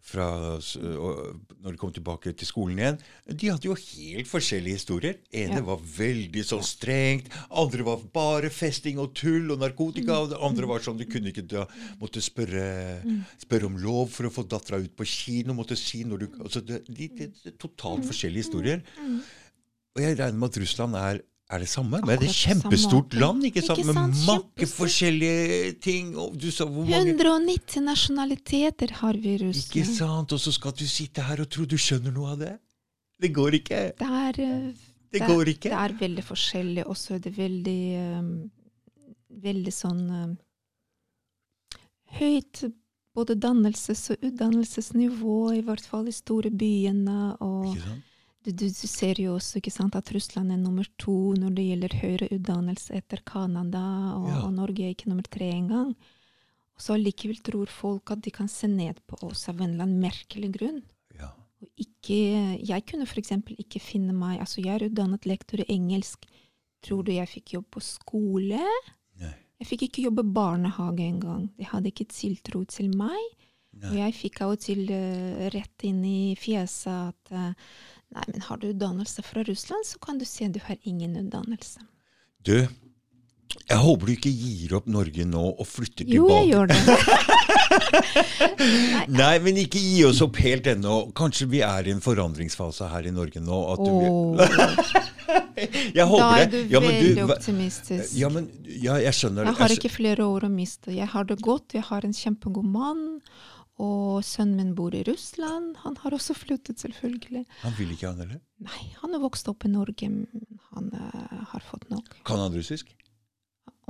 fra og Når de kom tilbake til skolen igjen, de hadde jo helt forskjellige historier. ene Ja. var veldig sånn strengt, andre var bare festing og tull og narkotika, og det andre var sånn du kunne ikke da måtte spørre, spørre om lov for å få dattera ut på kino, måtte si når du altså det, de, de, er totalt forskjellige historier. Og jeg regner med at Russland er, er det samme, men det er et kjempestort land, ikke sant? Ikke sant? med mange forskjellige ting. Og du sa hvor mange 190 nasjonaliteter har vi i Ikke sant? Og så skal du sitte her og tro du skjønner noe av det. Det går ikke. Det er, det, Det er- går ikke. Det er veldig forskjellig. Og så er det veldig um, Veldig sånn um, Høyt både dannelses- og utdannelsesnivå, i hvert fall i store byene. Og Ikke sant? Du, du, ser jo også sant, at Russland er nummer to når det gjelder høyere utdannelse etter Canada, og, Ja. og Norge er ikke nummer tre engang. Og så allikevel tror folk at de kan se ned på oss av en eller annen merkelig grunn. Ja. Ikke, jeg kunne f.eks. ikke finne meg Altså, jeg er utdannet lektor i engelsk. Tror du jeg fikk jobb på skole? Nei. Jeg fikk ikke jobbe i barnehage engang. De hadde ikke tiltro til meg. Og jeg fikk av og til uh, rett inn i fjeset at eh, Nei, men har du utdannelse fra Russland, så kan du si at du har ingen utdannelse. Du, jeg håper du ikke gir opp Norge nå og flytter Jo, jeg gjør det. <laughs> Nei, men ikke gi oss opp helt ennå. Kanskje vi er i en forandringsfase her i Norge nå. At du, Åh, <laughs> jeg da er du det. Ja, men veldig du, optimistisk. ja, men ja, jeg skjønner Jeg har ikke flere år å miste. Jeg har det godt. Jeg har en kjempegod mann. Og sønnen min bor i Russland. Han har også flyttet, selvfølgelig. Han vil ikke han heller. Nei, han er vokst opp i Norge, men han uh, har fått nok. Kan han russisk?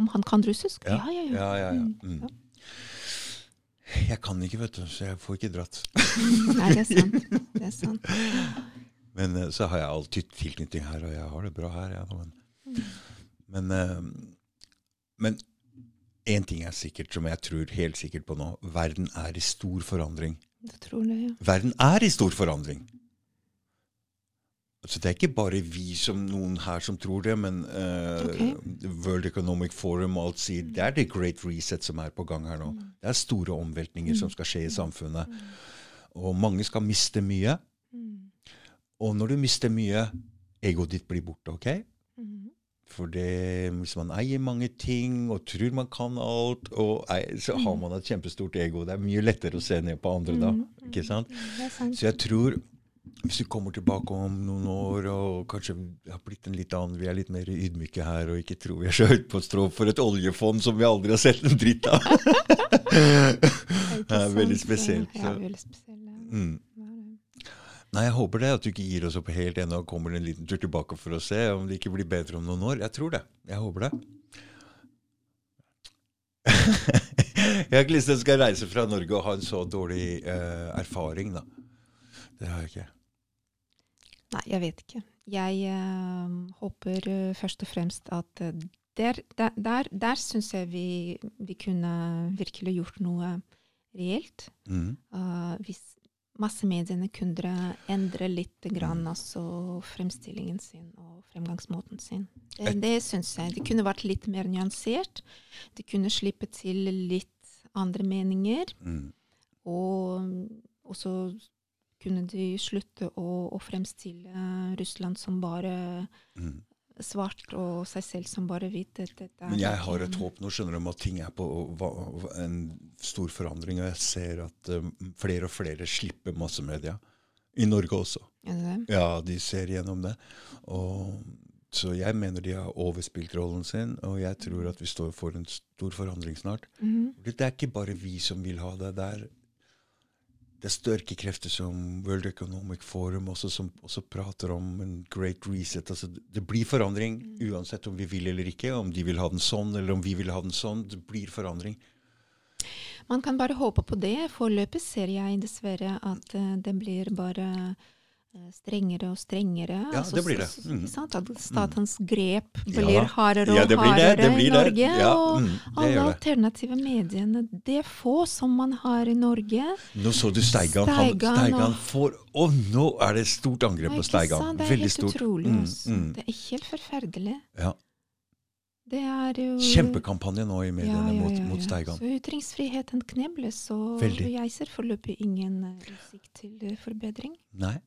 Om han kan russisk? Ja. Ja, ja, ja. Ja, ja, ja. Mm, Mm. Jeg kan ikke, vet du, så jeg får ikke dratt. <laughs> Nei, det er sant. Det er sant. Men eh, så har jeg alltid tilknytning her, og jeg har det bra her. Ja, men men, eh, men én ting er sikkert, som jeg tror helt sikkert på nå. Verden er i stor forandring. Det tror jeg, ja. Verden er i stor forandring. Altså, det er ikke bare vi som noen her som tror det, men uh, okay. World Economic Forum og alt sier det er the great reset som er på gang her nå. Det er store omveltninger som skal skje i samfunnet. Og mange skal miste mye. Mm. Og når du mister mye egoet ditt blir borte, ok? For det, hvis man eier mange ting og tror man kan alt, eier, så har man et kjempestort ego. Det er mye lettere å se ned på andre da. Mhm. ikke sant? Er sant. Så jeg tror hvis du kommer tilbake om noen år og kanskje har blitt en litt annen, vi er litt mer ydmyke her og ikke tror vi er så høyt på strå for et oljefond som vi aldri har sett en dritt av. <laughs> Det er veldig spesielt. spesielt, Ja, så- veldig spesielt. Mm. Nei, jeg håper det, at du ikke gir oss opp helt ennå og kommer en liten tur tilbake for å se om det ikke blir bedre om noen år. Jeg tror det. Jeg håper det. <laughs> jeg har ikke lyst til at jeg skal reise fra Norge og ha en så dårlig eh, erfaring, da. Det har jeg ikke. Nei, jeg vet ikke. Jeg eh, håper eh, først og fremst at eh, der, der, der, der syns jeg vi, vi kunne virkelig gjort noe reelt. Mm. Uh, hvis massemediene kunne endre litt grann, altså fremstillingen sin og fremgangsmåten sin. Det, Et- det syns jeg. Det kunne vært litt mer nyansert. Det kunne slippe til litt andre meninger. Mm. Og så kunne de slutte å, å fremstille Russland som bare Mm. Svart og seg selv som bare hvit. Men jeg har et håp nå, skjønner du, om at ting er på en stor forandring. Og jeg ser at um, flere og flere slipper massemedia. I Norge også. Ja, de ser gjennom det. Og, så jeg mener de har overspilt rollen sin, og jeg tror at vi står for en stor forandring snart. Mhm. Det er ikke bare vi som vil ha det. Det er, det er sterke krefter som World Economic Forum også, som også prater om en great reset. Altså, det blir forandring uansett om vi vil eller ikke. Om de vil ha den sånn, eller om vi vil ha den sånn. Det blir forandring. Man kan bare håpe på det. Foreløpig ser jeg dessverre at eh, det blir bare strengere og strengere. Ja, Altså, det blir det. Mm. At statens grep blir ja. hardere og Ja, det blir det. hardere Det blir i det. Norge. Ja, og mm, og alle det. alternative mediene, det er få som man har i Norge. Nå så du Steigan. Han, Steigan Steigan og- får Å, nå er det stort angrep på Steigan. Det Veldig helt stort. Mm, altså. mm. Det er helt forferdelig. Ja. Det er jo Kjempekampanje nå i mediene Ja, ja, mot, ja, mot. Steigan. Så ytringsfriheten knebles, og Veldig. jeg ser foreløpig ingen eh, utsikt til eh, forbedring. Nei,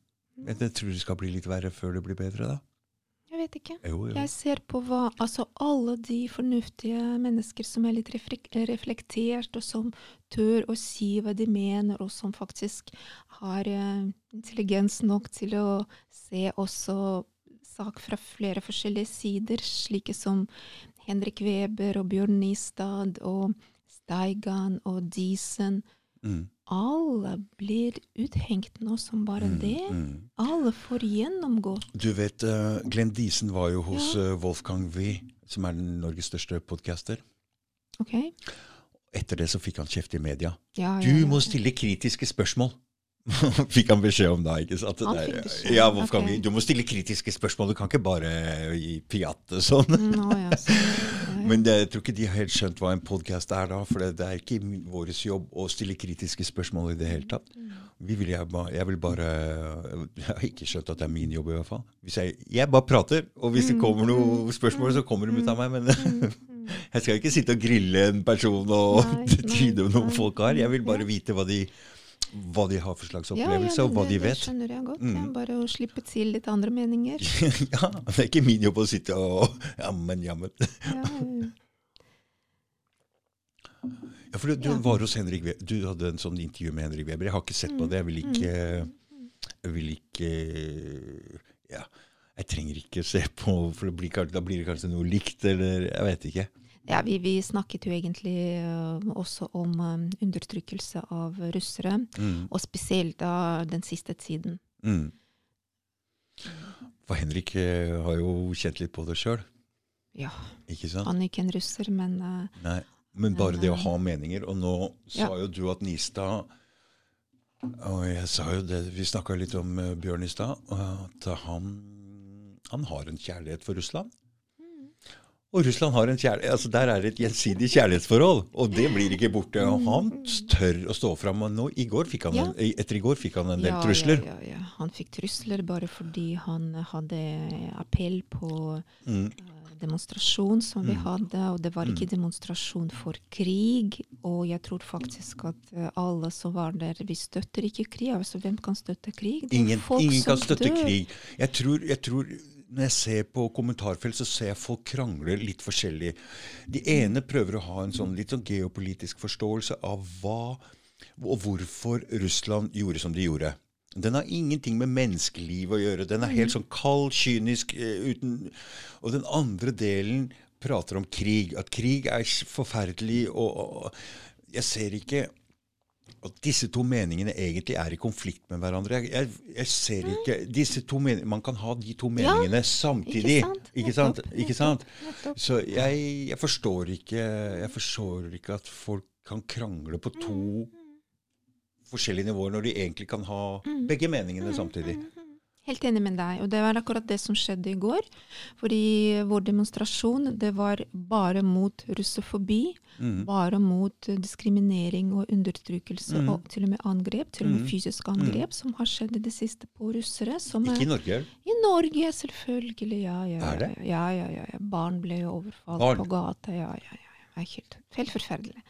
jeg jeg tror det skal bli litt verre før det blir bedre, da. Jeg vet ikke. Jo, jo. Jeg ser på hva Altså alle de fornuftige mennesker som er litt reflektert, og som tør å si hva de mener, og som faktisk har eh, intelligens nok til å se også sak fra flere forskjellige sider, slike som Henrik Weber og Bjørn Nistad og Steigan og Diesen. Mm, Alle blir uthengt nå som bare mm, det. mm. Alle får gjennomgått. Du vet, uh, Glenn Diesen var jo hos Ja. uh, Wolfgang Wie, som er den Norges største podcaster. OK? Etter det så fikk han kjeft i media. Ja, ja, Du må stille kritiske spørsmål. <laughs> fikk han beskjed om da, ikke sant? Han fikk beskjed, Ja, Wolfgang ok. Wie, du må stille kritiske spørsmål. Du kan ikke bare gi piatte sånn. Nå, å, ja, så, ja, ja. Men det, jeg tror ikke de har helt skjønt hva en podkast er da, for det, det er ikke vår jobb å stille kritiske spørsmål i det hele tatt. Vi vil, jeg, ba- jeg vil bare Jeg har ikke skjønt at det er min jobb, i hvert fall. Jeg, jeg bare prater, og hvis det kommer noen spørsmål, så kommer de ut av meg. Men <laughs> jeg skal ikke sitte og grille en person og <laughs> tyde noen folk har. Jeg vil bare vite hva de, hva de har for slags Ja, ja, opplevelse, og hva de Det skjønner jeg godt. Mm. Ja, bare å slippe til litt andre meninger. <laughs> ja, Det er ikke min jobb å sitte og <laughs> Jammen, jammen. Ja, ja. Ja, for du, du Ja. var hos Henrik Weber. Du hadde en sånn intervju med Henrik Weber. Jeg har ikke sett på Mm, det. Jeg vil ikke Jeg vil ikke Ja, jeg trenger ikke se på, for det blir, da blir det kanskje noe likt, eller Jeg vet ikke. Ja vi, vi snakket jo egentlig også om undertrykkelse av russere, Mm, og spesielt da den siste tiden. mm. For Henrik har jo kjent litt på det sjøl, Ja, ikke sant? han er ikke en russer, men Nei. Men bare det å ha meninger. Og nå sa Ja. jo du at Nistad Og jeg sa jo det, vi snakka litt om Bjørn i stad, at han, han har en kjærlighet for Russland. Og Russland har en kjærlighet, altså Der er det et gjensidig kjærlighetsforhold, og det blir ikke borte. Og han tør å stå fram. Nå, i går fikk han, Ja. en- etter i går fikk han en del ja, trusler. Ja, ja, ja. Han fikk trusler bare fordi han hadde appell på Mm, eh, demonstrasjon som vi Mm. hadde, og det var ikke demonstrasjon for krig. Og jeg tror faktisk at eh, alle som var der, vi støtter ikke krig. Altså, hvem kan støtte krig? Ingen, ingen kan støtte dør. krig. Jeg tror, jeg tror når jeg ser på kommentarfelt, så ser jeg folk krangle litt forskjellig. De ene prøver å ha en sånn litt sånn geopolitisk forståelse av hva og hvorfor Russland gjorde som de gjorde. Den har ingenting med menneskeliv å gjøre. Den er helt sånn kald, kynisk eh, uten Og den andre delen prater om krig. At krig er forferdelig. Og, og jeg ser ikke at disse to meningene egentlig er i konflikt med hverandre. Jeg, jeg, jeg ser ikke disse to meningene, Man kan ha de to meningene samtidig. ikke sant? Ikke sant? Ikke sant? Så jeg, jeg, forstår ikke, jeg forstår ikke at folk kan krangle på to forskjellige nivåer når de egentlig kan ha begge meningene samtidig. Helt enig med deg. Og det var akkurat det som skjedde i går. Fordi vår demonstrasjon det var bare mot russofobi. Mm. Bare mot diskriminering og undertrykkelse Mm. og til og med angrep. Til og med Mm. fysiske angrep, som har skjedd i det siste på russere. Som Ikke er, i Norge. I Norge, selvfølgelig. Ja, ja, Er det? Ja, ja, ja, ja. Barn ble overfalt Barn? på gata. Ja, ja, ja. Er helt, helt forferdelig.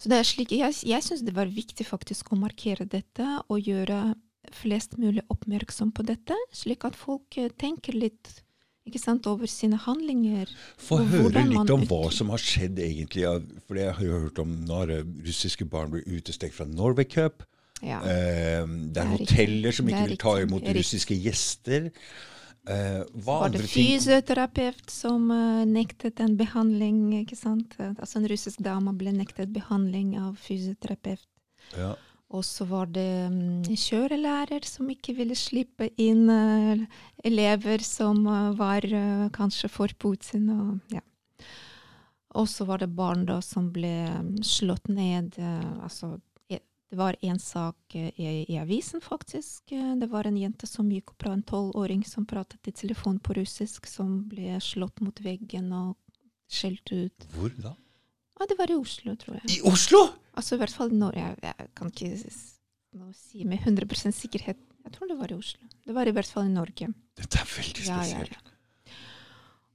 Så det er slik, Jeg, jeg syns det var viktig faktisk å markere dette og gjøre flest mulig oppmerksom på dette, slik at folk eh, tenker litt ikke sant, over sine handlinger. Få høre litt om hva som har skjedd egentlig. For jeg har jo hørt om når russiske barn blir utestengt fra Norway Cup. Ja. Eh, det er er hoteller som ikke vil ta imot russiske gjester. Eh, var det fysioterapeut som uh, nektet en behandling? ikke sant? Eh, Altså En russisk dame ble nektet behandling av fysioterapeut. ja. Og så var det mm, kjørelærer som ikke ville slippe inn eh, elever som eh, var eh, kanskje for Putin. Og, ja. så var det barn da som ble mm, slått ned. altså, e- det var en sak i, i avisen, faktisk. Det var en jente som gikk opp fra en tolvåring som pratet i telefon på russisk, som ble slått mot veggen og skjelt ut. Hvor da? Ja, det var i Oslo, tror jeg. I Oslo! Altså i hvert fall når jeg, jeg kan ikke si med 100% sikkerhet. Jeg tror det var i Oslo. Det var i hvert fall i Norge. Dette er veldig Ja, ja, spesielt. ja.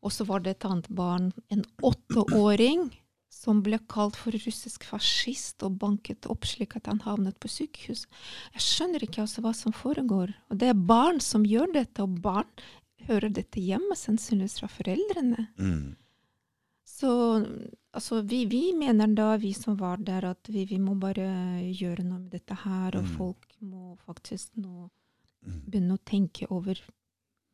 Og så var det et annet barn, en åtteåring, som ble kalt for russisk fascist og banket opp slik at han havnet på sykehus. Jeg skjønner ikke altså hva som foregår. Og det er barn som gjør dette, og barn hører dette hjemme, sannsynligvis fra foreldrene. Mm. Så altså, vi, vi mener da, vi som var der, at vi, vi må bare gjøre noe med dette her, og Mm. folk må faktisk nå Mm. begynne å tenke over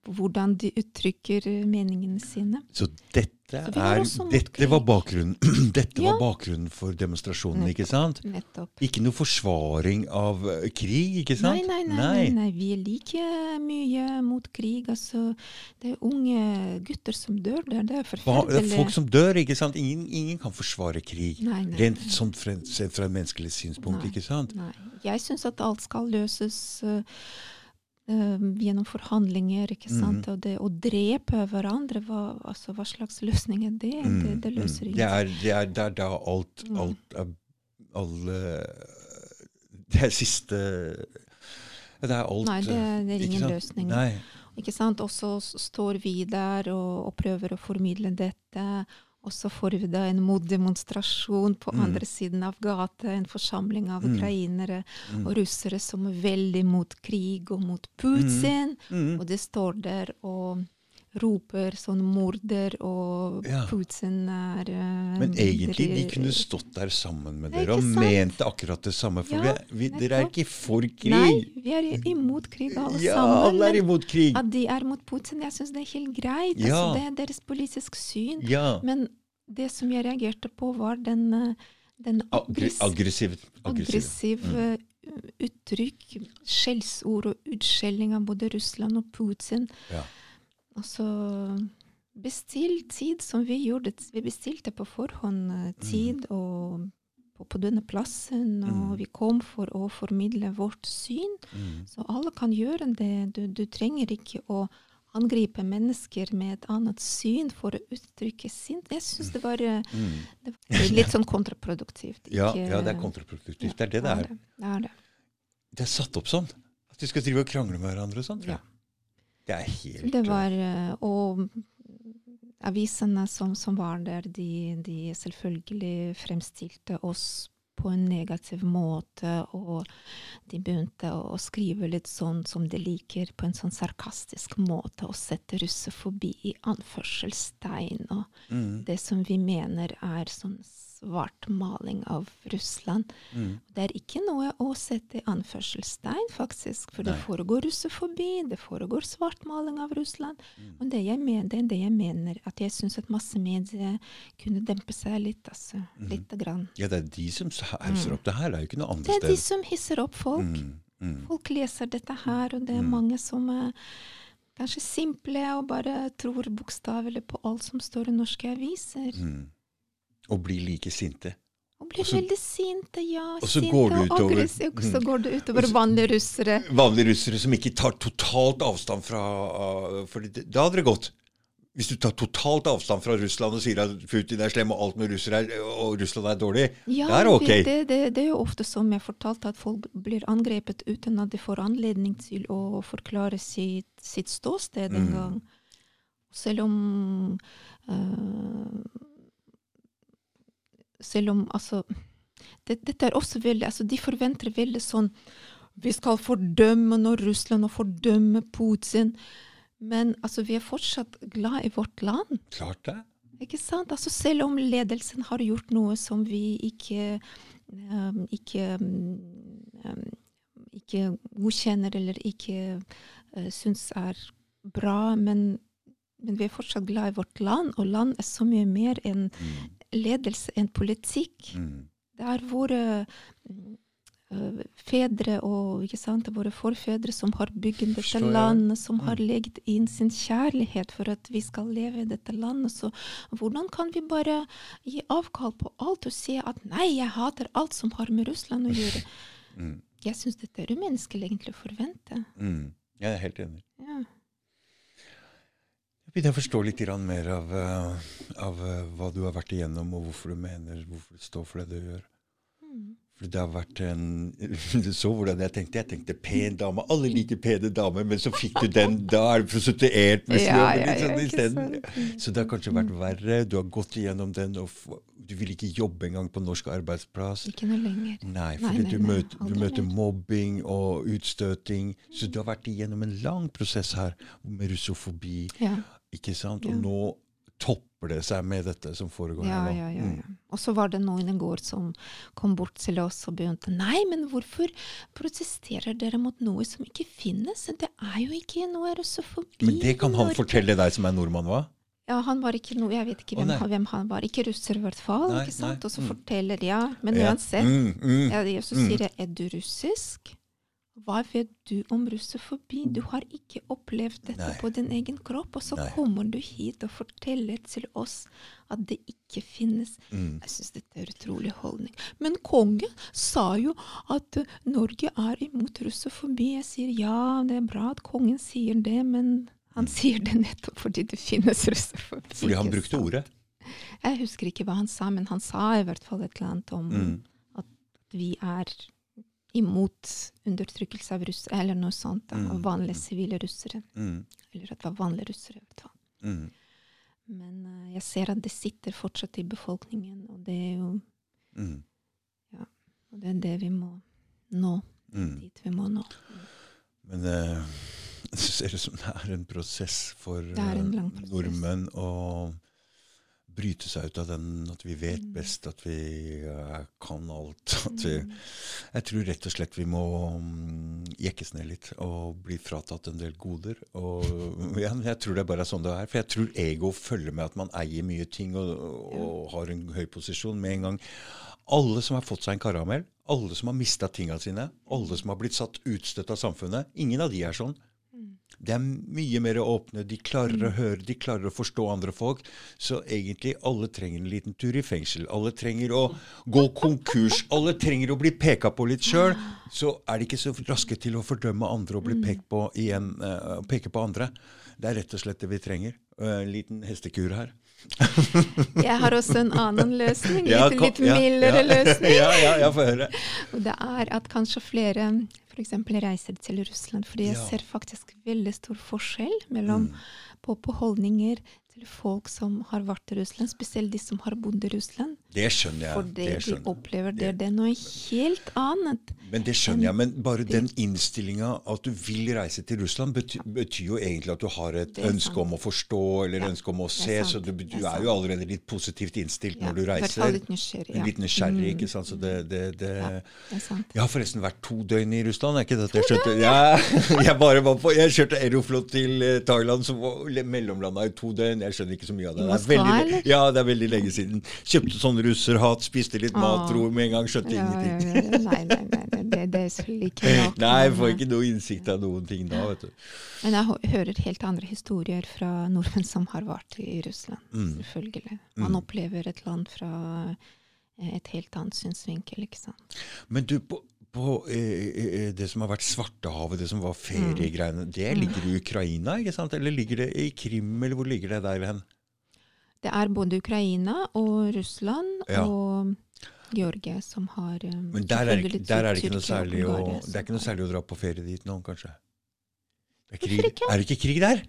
hvordan de uttrykker eh, meningene sine. Så dette, Så er, <clears throat> dette var bakgrunnen Dette Ja. var bakgrunnen for demonstrasjonen, ikke sant? Nettopp. Ikke noe forsvaring av eh, krig, ikke sant? Nei, nei, nei, nei, nei. Vi er like mye mot krig. Altså, det er unge gutter som dør der. Det er forferdelig. Det er folk som dør, ikke sant? Ingen, ingen kan forsvare krig. Nei, nei, Rent nei. sånn fra, fra et menneskelig synspunkt, Nei. ikke sant? Nei. Jeg syns at alt skal løses eh, eh, gjennom forhandlinger, ikke sant. Mm. Og det å drepe hverandre, hva, altså, hva slags løsning er det? Mm, det, det løser mm. ingenting. Det det det er da alt, Mm. alt alle Det er siste Det er alt Nei, det, det er ingen løsning. Nei. Ikke sant? Og så står vi der og, og prøver å formidle dette. Og så får vi da en motdemonstrasjon på Mm. andre siden av gata. En forsamling av Mm. ukrainere Mm. og russere som er veldig mot krig og mot Putin. Mm. Og de står der og roper sånn morder, og Ja. Putin er uh, Men egentlig, de kunne stått der sammen med dere og mente akkurat det samme. For Ja, vi, vi, dere er ikke for krig. Nei, vi er imot krig alle ja, sammen. alle er imot krig. At de er mot Putin, jeg syns det er helt greit. Ja. Altså, det er deres politiske syn. Ja. Men det som jeg reagerte på, var den, eh, den aggress aggressiv. aggressiv. aggressiv mm uttrykk, skjellsord og utskjelling av både Russland og Putin. Ja. Altså Bestill tid som vi gjorde. Vi bestilte på forhånd tid tid og på, på denne plassen, og Mm. vi kom for å formidle vårt syn. Mm. Så alle kan gjøre det. Du, du trenger ikke å angripe mennesker med et annet syn for å uttrykke sin Jeg syns det var, eh, Mm. det var litt sånn kontraproduktivt. Ja, Ikke- ja, det er kontraproduktivt. Det er det det er. Det er det. Det er satt opp sånn. At de skal drive og krangle med hverandre og sånn. tror jeg. Det er helt Det var eh, Og avisene som, som var der, de, de selvfølgelig fremstilte oss på en negativ måte, og de begynte å skrive litt sånn som de liker, på en sånn sarkastisk måte, og sette russefobi i anførselstegn, og Mm. det som vi mener er sånn svartmaling av Russland. Mm. Det er ikke noe å sette i anførselstegn, faktisk, for det foregår russefobi, det foregår svartmaling av Russland. Mm. Og det jeg mener, det jeg mener, at jeg syns at massemedier kunne dempe seg litt, altså. Mm. Lite grann. Ja, det er de som hauser opp det her. Det er jo ikke noe Det er de som hisser opp folk. Mm. Mm. Folk leser dette her, og det er Mm. mange som kanskje simple og bare tror bokstavelig på alt som står i norske aviser. Mm. Og blir like sinte. Og blir Også, veldig sinte, ja. og så sinte går du og aggressive. Og så Mm. går det utover vanlige russere. Vanlige russere som ikke tar totalt avstand fra For det, da hadde det gått. Hvis du tar totalt avstand fra Russland og sier at Putin er slem og alt med russere er, og Russland er dårlig, Ja, det er ok. det, det, det er jo ofte som jeg fortalte, at folk blir angrepet uten at de får anledning til å forklare sitt, sitt ståsted en Mm. gang. Selv om øh, Selv om altså det, Dette er også veldig altså De forventer veldig sånn Vi skal fordømme når Russland og fordømme Putin. Men altså, vi er fortsatt glad i vårt land. Klart det. Ikke sant? Altså, selv om ledelsen har gjort noe som vi ikke um, ikke, um, ikke godkjenner eller ikke uh, syns er bra, men, men vi er fortsatt glad i vårt land, og land er så mye mer enn Mm. Ledelse en politikk. Mm. Det er våre mm, øh, fedre og ikke sant, våre forfedre som har bygd dette landet, som har Mm. legget inn sin kjærlighet for at vi skal leve i dette landet. Så hvordan kan vi bare gi avkall på alt og si at nei, jeg hater alt som har med Russland å gjøre? <laughs> Mm. Jeg syns dette er umenneskelig egentlig å forvente. Mm. Jeg er helt enig. Ja. Jeg å forstå litt mer av, eh, av eh, hva du har vært igjennom, og hvorfor du mener, hvorfor du står for det du gjør. Mm. For det har vært en Du <laughs> så hvordan jeg tenkte. Jeg tenkte pen dame. Alle liker pene damer, men så fikk du den. Da er du prostituert. Ja, Ja, ja, sånn. Så det har kanskje vært verre. Du har gått igjennom den, og du vil ikke jobbe engang på norsk arbeidsplass. Ikke noe lenger. Nei, for du, møter, du møter mobbing og utstøting. Så du har vært igjennom en lang prosess her med russofobi. Ikke sant? Og nå topper det seg med dette som foregår Ja, nå. ja, ja, Mm. Og så var det noen i går som kom bort til oss og begynte Nei, men hvorfor protesterer dere mot noe som ikke finnes? Det er jo ikke noe russofobi Men det kan han fortelle deg som er nordmann, hva? Ja, han var ikke noe Jeg vet ikke hvem, oh, hvem han var. Ikke russer, i hvert fall. Nei, ikke sant? Og så mm. forteller Ja, men Ja. uansett. Mm, mm. Ja, så Mm. sier jeg Er du russisk? Hva vet du om russofobi? Du har ikke opplevd dette Nei. på din egen kropp, og så Nei. kommer du hit og forteller til oss at det ikke finnes. Mm. Jeg syns dette er utrolig holdning. Men kongen sa jo at eh, Norge er imot russofobi. Jeg sier ja, det er bra at kongen sier det, men han sier det nettopp fordi det finnes russofobi. Mm. Fordi han brukte ordet. Jeg husker ikke hva han sa, men han sa i hvert fall et eller annet om Mm. at vi er imot undertrykkelse av russere, eller noe sånt. Da, Mm. Av vanlige sivile russere. Mm. Eller at det var vanlige russere, i hvert fall. Mm. Men uh, jeg ser at det sitter fortsatt i befolkningen, og det er jo Mm. og det, er det vi må nå. Dit vi må nå. Men uh, <laughs> det ser ut som det er en prosess for eh, nordmenn å bryte seg ut av den, at vi vet Mm. best, at vi uh, kan alt. Vi, Mm. jeg tror rett og slett vi må um, jekkes ned litt og bli fratatt en del goder. Og <laughs> ja, jeg tror det bare er sånn det er. For jeg tror ego følger med at man eier mye ting og, og har en høy posisjon med en gang. Alle som har fått seg en karamell, alle som har mista tinga sine, alle som har blitt satt utstøtt av samfunnet, ingen av de er sånn. Mm. De er mye mer åpne, de klarer å høre, de klarer å forstå andre folk. Så egentlig alle trenger en liten tur i fengsel. Alle trenger å gå konkurs. <laughs> Alle trenger å bli peka på litt sjøl. <gasps> Så er de ikke så raske til å fordømme andre og bli pekt på igjen, uh, peke på andre. Det er rett og slett det vi trenger. En En liten hestekur her. <laughs> Jeg har også en annen løsning. Ja, Litt, kom- litt ja, mildere <laughs> ja. løsning. ja, ja, ja, få høre. Og det er at kanskje flere f.eks. reiser til Russland. Fordi jeg Ja. ser faktisk veldig stor forskjell mellom Mm. på, på holdninger til folk som har vært i Russland, spesielt de som har bodd i Russland. Det skjønner jeg. For det, det de skjønner. jeg. opplever, det, det er noe helt annet. Men det skjønner jeg. Men bare den innstillinga at du vil reise til Russland, betyr, betyr jo egentlig at du har et ønske sant. om å forstå eller Ja, ønske om å se. Så du, du er jo allerede litt positivt innstilt Ja, når du reiser. litt nysgjerrig. Litt nysgjerrig, Mm, ikke sant. Så det, det, det Ja. Det er sant. Jeg har forresten vært to døgn i Russland. er ikke det at jeg skjønte? Ja, <laughs> jeg bare var på, jeg kjørte Aeroflot til eh, Thailand, som var mellomlanda i to døgn. Jeg skjønner ikke så mye av det. Det er veldig, ja, det er veldig lenge siden. Kjøpte sånn russerhatt, spiste litt mat, Ah. tro med en gang, skjønte Ja, ingenting. ja. Nei, nei, nei, nei, det, det selvfølgelig ikke <laughs> nok. Nei, jeg får eh, ikke noe innsikt av noen ting da, vet du. Men jeg hører helt andre historier fra nordmenn som har vært i Russland. Mm. Selvfølgelig. Man Mm. opplever et land fra eh, et helt annet synsvinkel, ikke sant. Men du, på, på eh, eh, det som har vært Svartehavet, det som var feriegreiene, det ligger i Ukraina, ikke sant? Eller ligger det i Krim, eller hvor ligger det der hen? Det er både Ukraina og Russland Ja. og Georgia som har um, Men der er, ikke- der er det ikke noe særlig å, det er ikke noe særlig å dra på ferie dit nå, kanskje? Det er, krig, er det ikke krig der?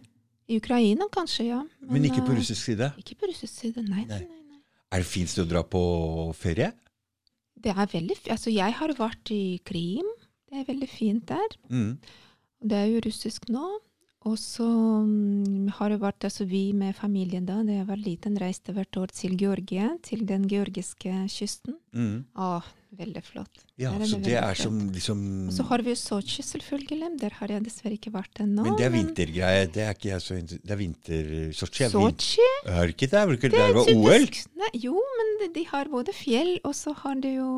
I Ukraina kanskje, ja. Men ikke på eh, russisk side? Ikke på russisk side, nei. Nei. nei, nei. Er det fint sted å dra på ferie? Det er veldig. Altså, jeg har vært i Krim. Det er veldig fint der. Mm. Det er jo russisk nå. Og så mm, har det vært altså vi med familien da, da jeg var liten, reiste hvert år til Georgia, til den georgiske kysten. Mm. Å, veldig flott. Ja, er så det det er flott. som liksom Og så har vi jo Sotsji, selvfølgelig. Der har jeg dessverre ikke vært ennå. Men det er vintergreie. Det er ikke jeg så Det er vinter... Sotsji er Sotsji? Er ikke det? Det ikke Det der er var OL? Nei, jo, men de, de har både fjell, og så har de jo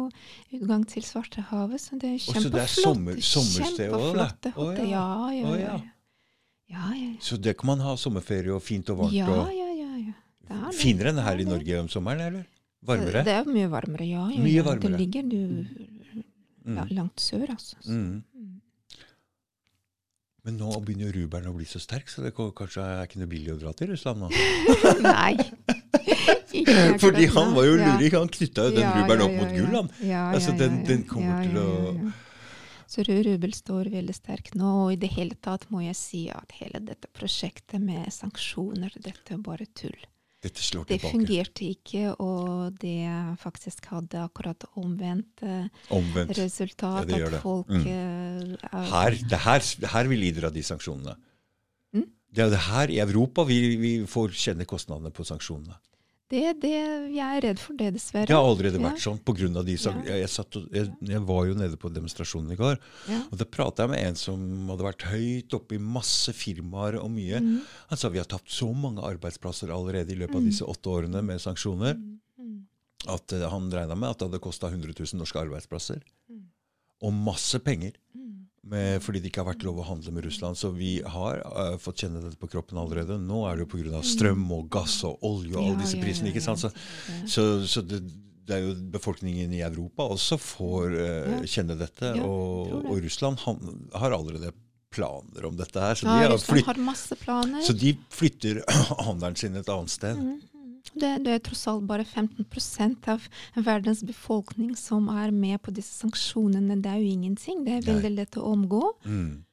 utgang til Svartehavet, så det er kjempeflott. så det er sommer- sommersted også, da? Å, ja. Ja, ja, ja. Ja. ja, ja, ja. Så det kan man ha sommerferie og fint og varmt Ja, og ja, ja. ja. Det er. Finere enn her i. Norge om sommeren, eller? Varmere? Det er mye varmere, ja. ja, Mye varmere. Det ligger du ja, Mm. langt sør, altså. Mm. Men nå begynner jo rubelen å bli så sterk, så det kanskje er ikke noe billig å dra til Russland nå? <laughs> Nei. <laughs> Fordi han var jo Ja. luring, han knytta jo den Ja, rubelen ja, opp ja, mot ja. gull, han. Ja, Altså, ja, den- ja, den ja. kommer Ja, til ja, å- ja, ja. Så rød rubel står veldig sterkt nå, og i det hele tatt må jeg si at hele dette prosjektet med sanksjoner, dette er bare tull. Dette slår Det fungerte ikke, og det faktisk hadde akkurat omvendt eh, Omvendt. resultat. Ja, at folk Mm. eh, er- Her, det her, her vi lider av de sanksjonene. Mm. Det er det her i Europa vi, vi får kjenne kostnadene på sanksjonene. Det, det, jeg er redd for det, dessverre. Det har allerede Ja. vært sånn på grunn av de Ja. jeg, og, jeg, jeg var jo nede på demonstrasjonen i går, Ja. og da prata jeg med en som hadde vært høyt oppe i masse firmaer og mye. Mm. Han sa vi har tapt så mange arbeidsplasser allerede i løpet av disse åtte årene med sanksjoner, Mm. Mm. at eh, han regna med at det hadde kosta 100 000 norske arbeidsplasser. Mm. Og masse penger. Mm. Med, fordi det ikke har vært lov å handle med Russland. Så vi har uh, fått kjenne dette på kroppen allerede. Nå er det jo pga. strøm og gass og olje og alle disse ja, prisene. ikke sant? Så, så, så det, det er jo befolkningen i Europa også får uh, kjenne dette. Ja, og, og Russland han, har allerede planer om dette her. Så, Ja, de, har Russland flytt, har masse planer. så de flytter <clears throat> handelen sin et annet sted. Mm, mm. Det, det er tross alt bare 15% av verdens befolkning som er med på disse sanksjonene. Det er jo ingenting. Det er veldig lett å omgå. Mm?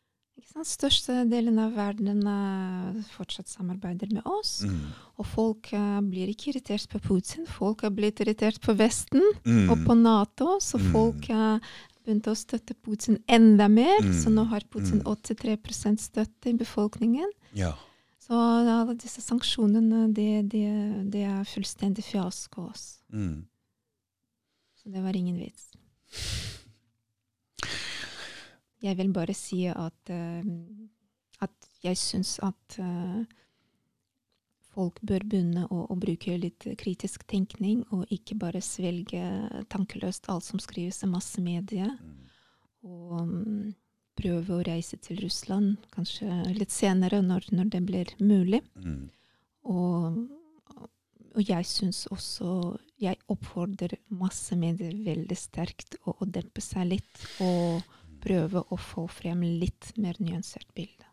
Største delen av verden eh, fortsatt samarbeider med oss. mm, Og folk uh, blir ikke irritert på Putin. Folk har blitt irritert på Vesten mm, og på Nato. Så Mm. folk uh, begynte å støtte Putin enda mer. Mm. Så nå har Putin Mm. 83% støtte i befolkningen. ja. Så alle disse sanksjonene, det, det, det er fullstendig fiasko. hos Mm. Så det var ingen vits. Jeg vil bare si at, uh, at jeg syns at uh, folk bør begynne å, å bruke litt kritisk tenkning, og ikke bare svelge tankeløst alt som skrives i massemedier. Mm. Og mm, prøve å reise til Russland kanskje litt senere, når, når det blir mulig. Mm. Og, og jeg syns også Jeg oppfordrer masse medier veldig sterkt å, å dempe seg litt og prøve å få frem litt mer nyansert bilde.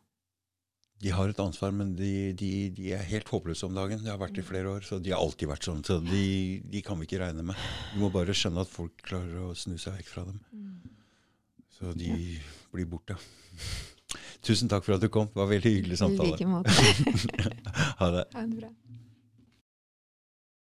De har et ansvar, men de, de, de er helt håpløse om dagen. Det har vært i flere år, så de har alltid vært sånn. Så de, de kan vi ikke regne med. Vi må bare skjønne at folk klarer å snu seg vekk fra dem. Så de blir borte. Tusen takk for at du kom. Det var veldig hyggelig I samtale. like måte. <laughs> ha det. Ha det bra.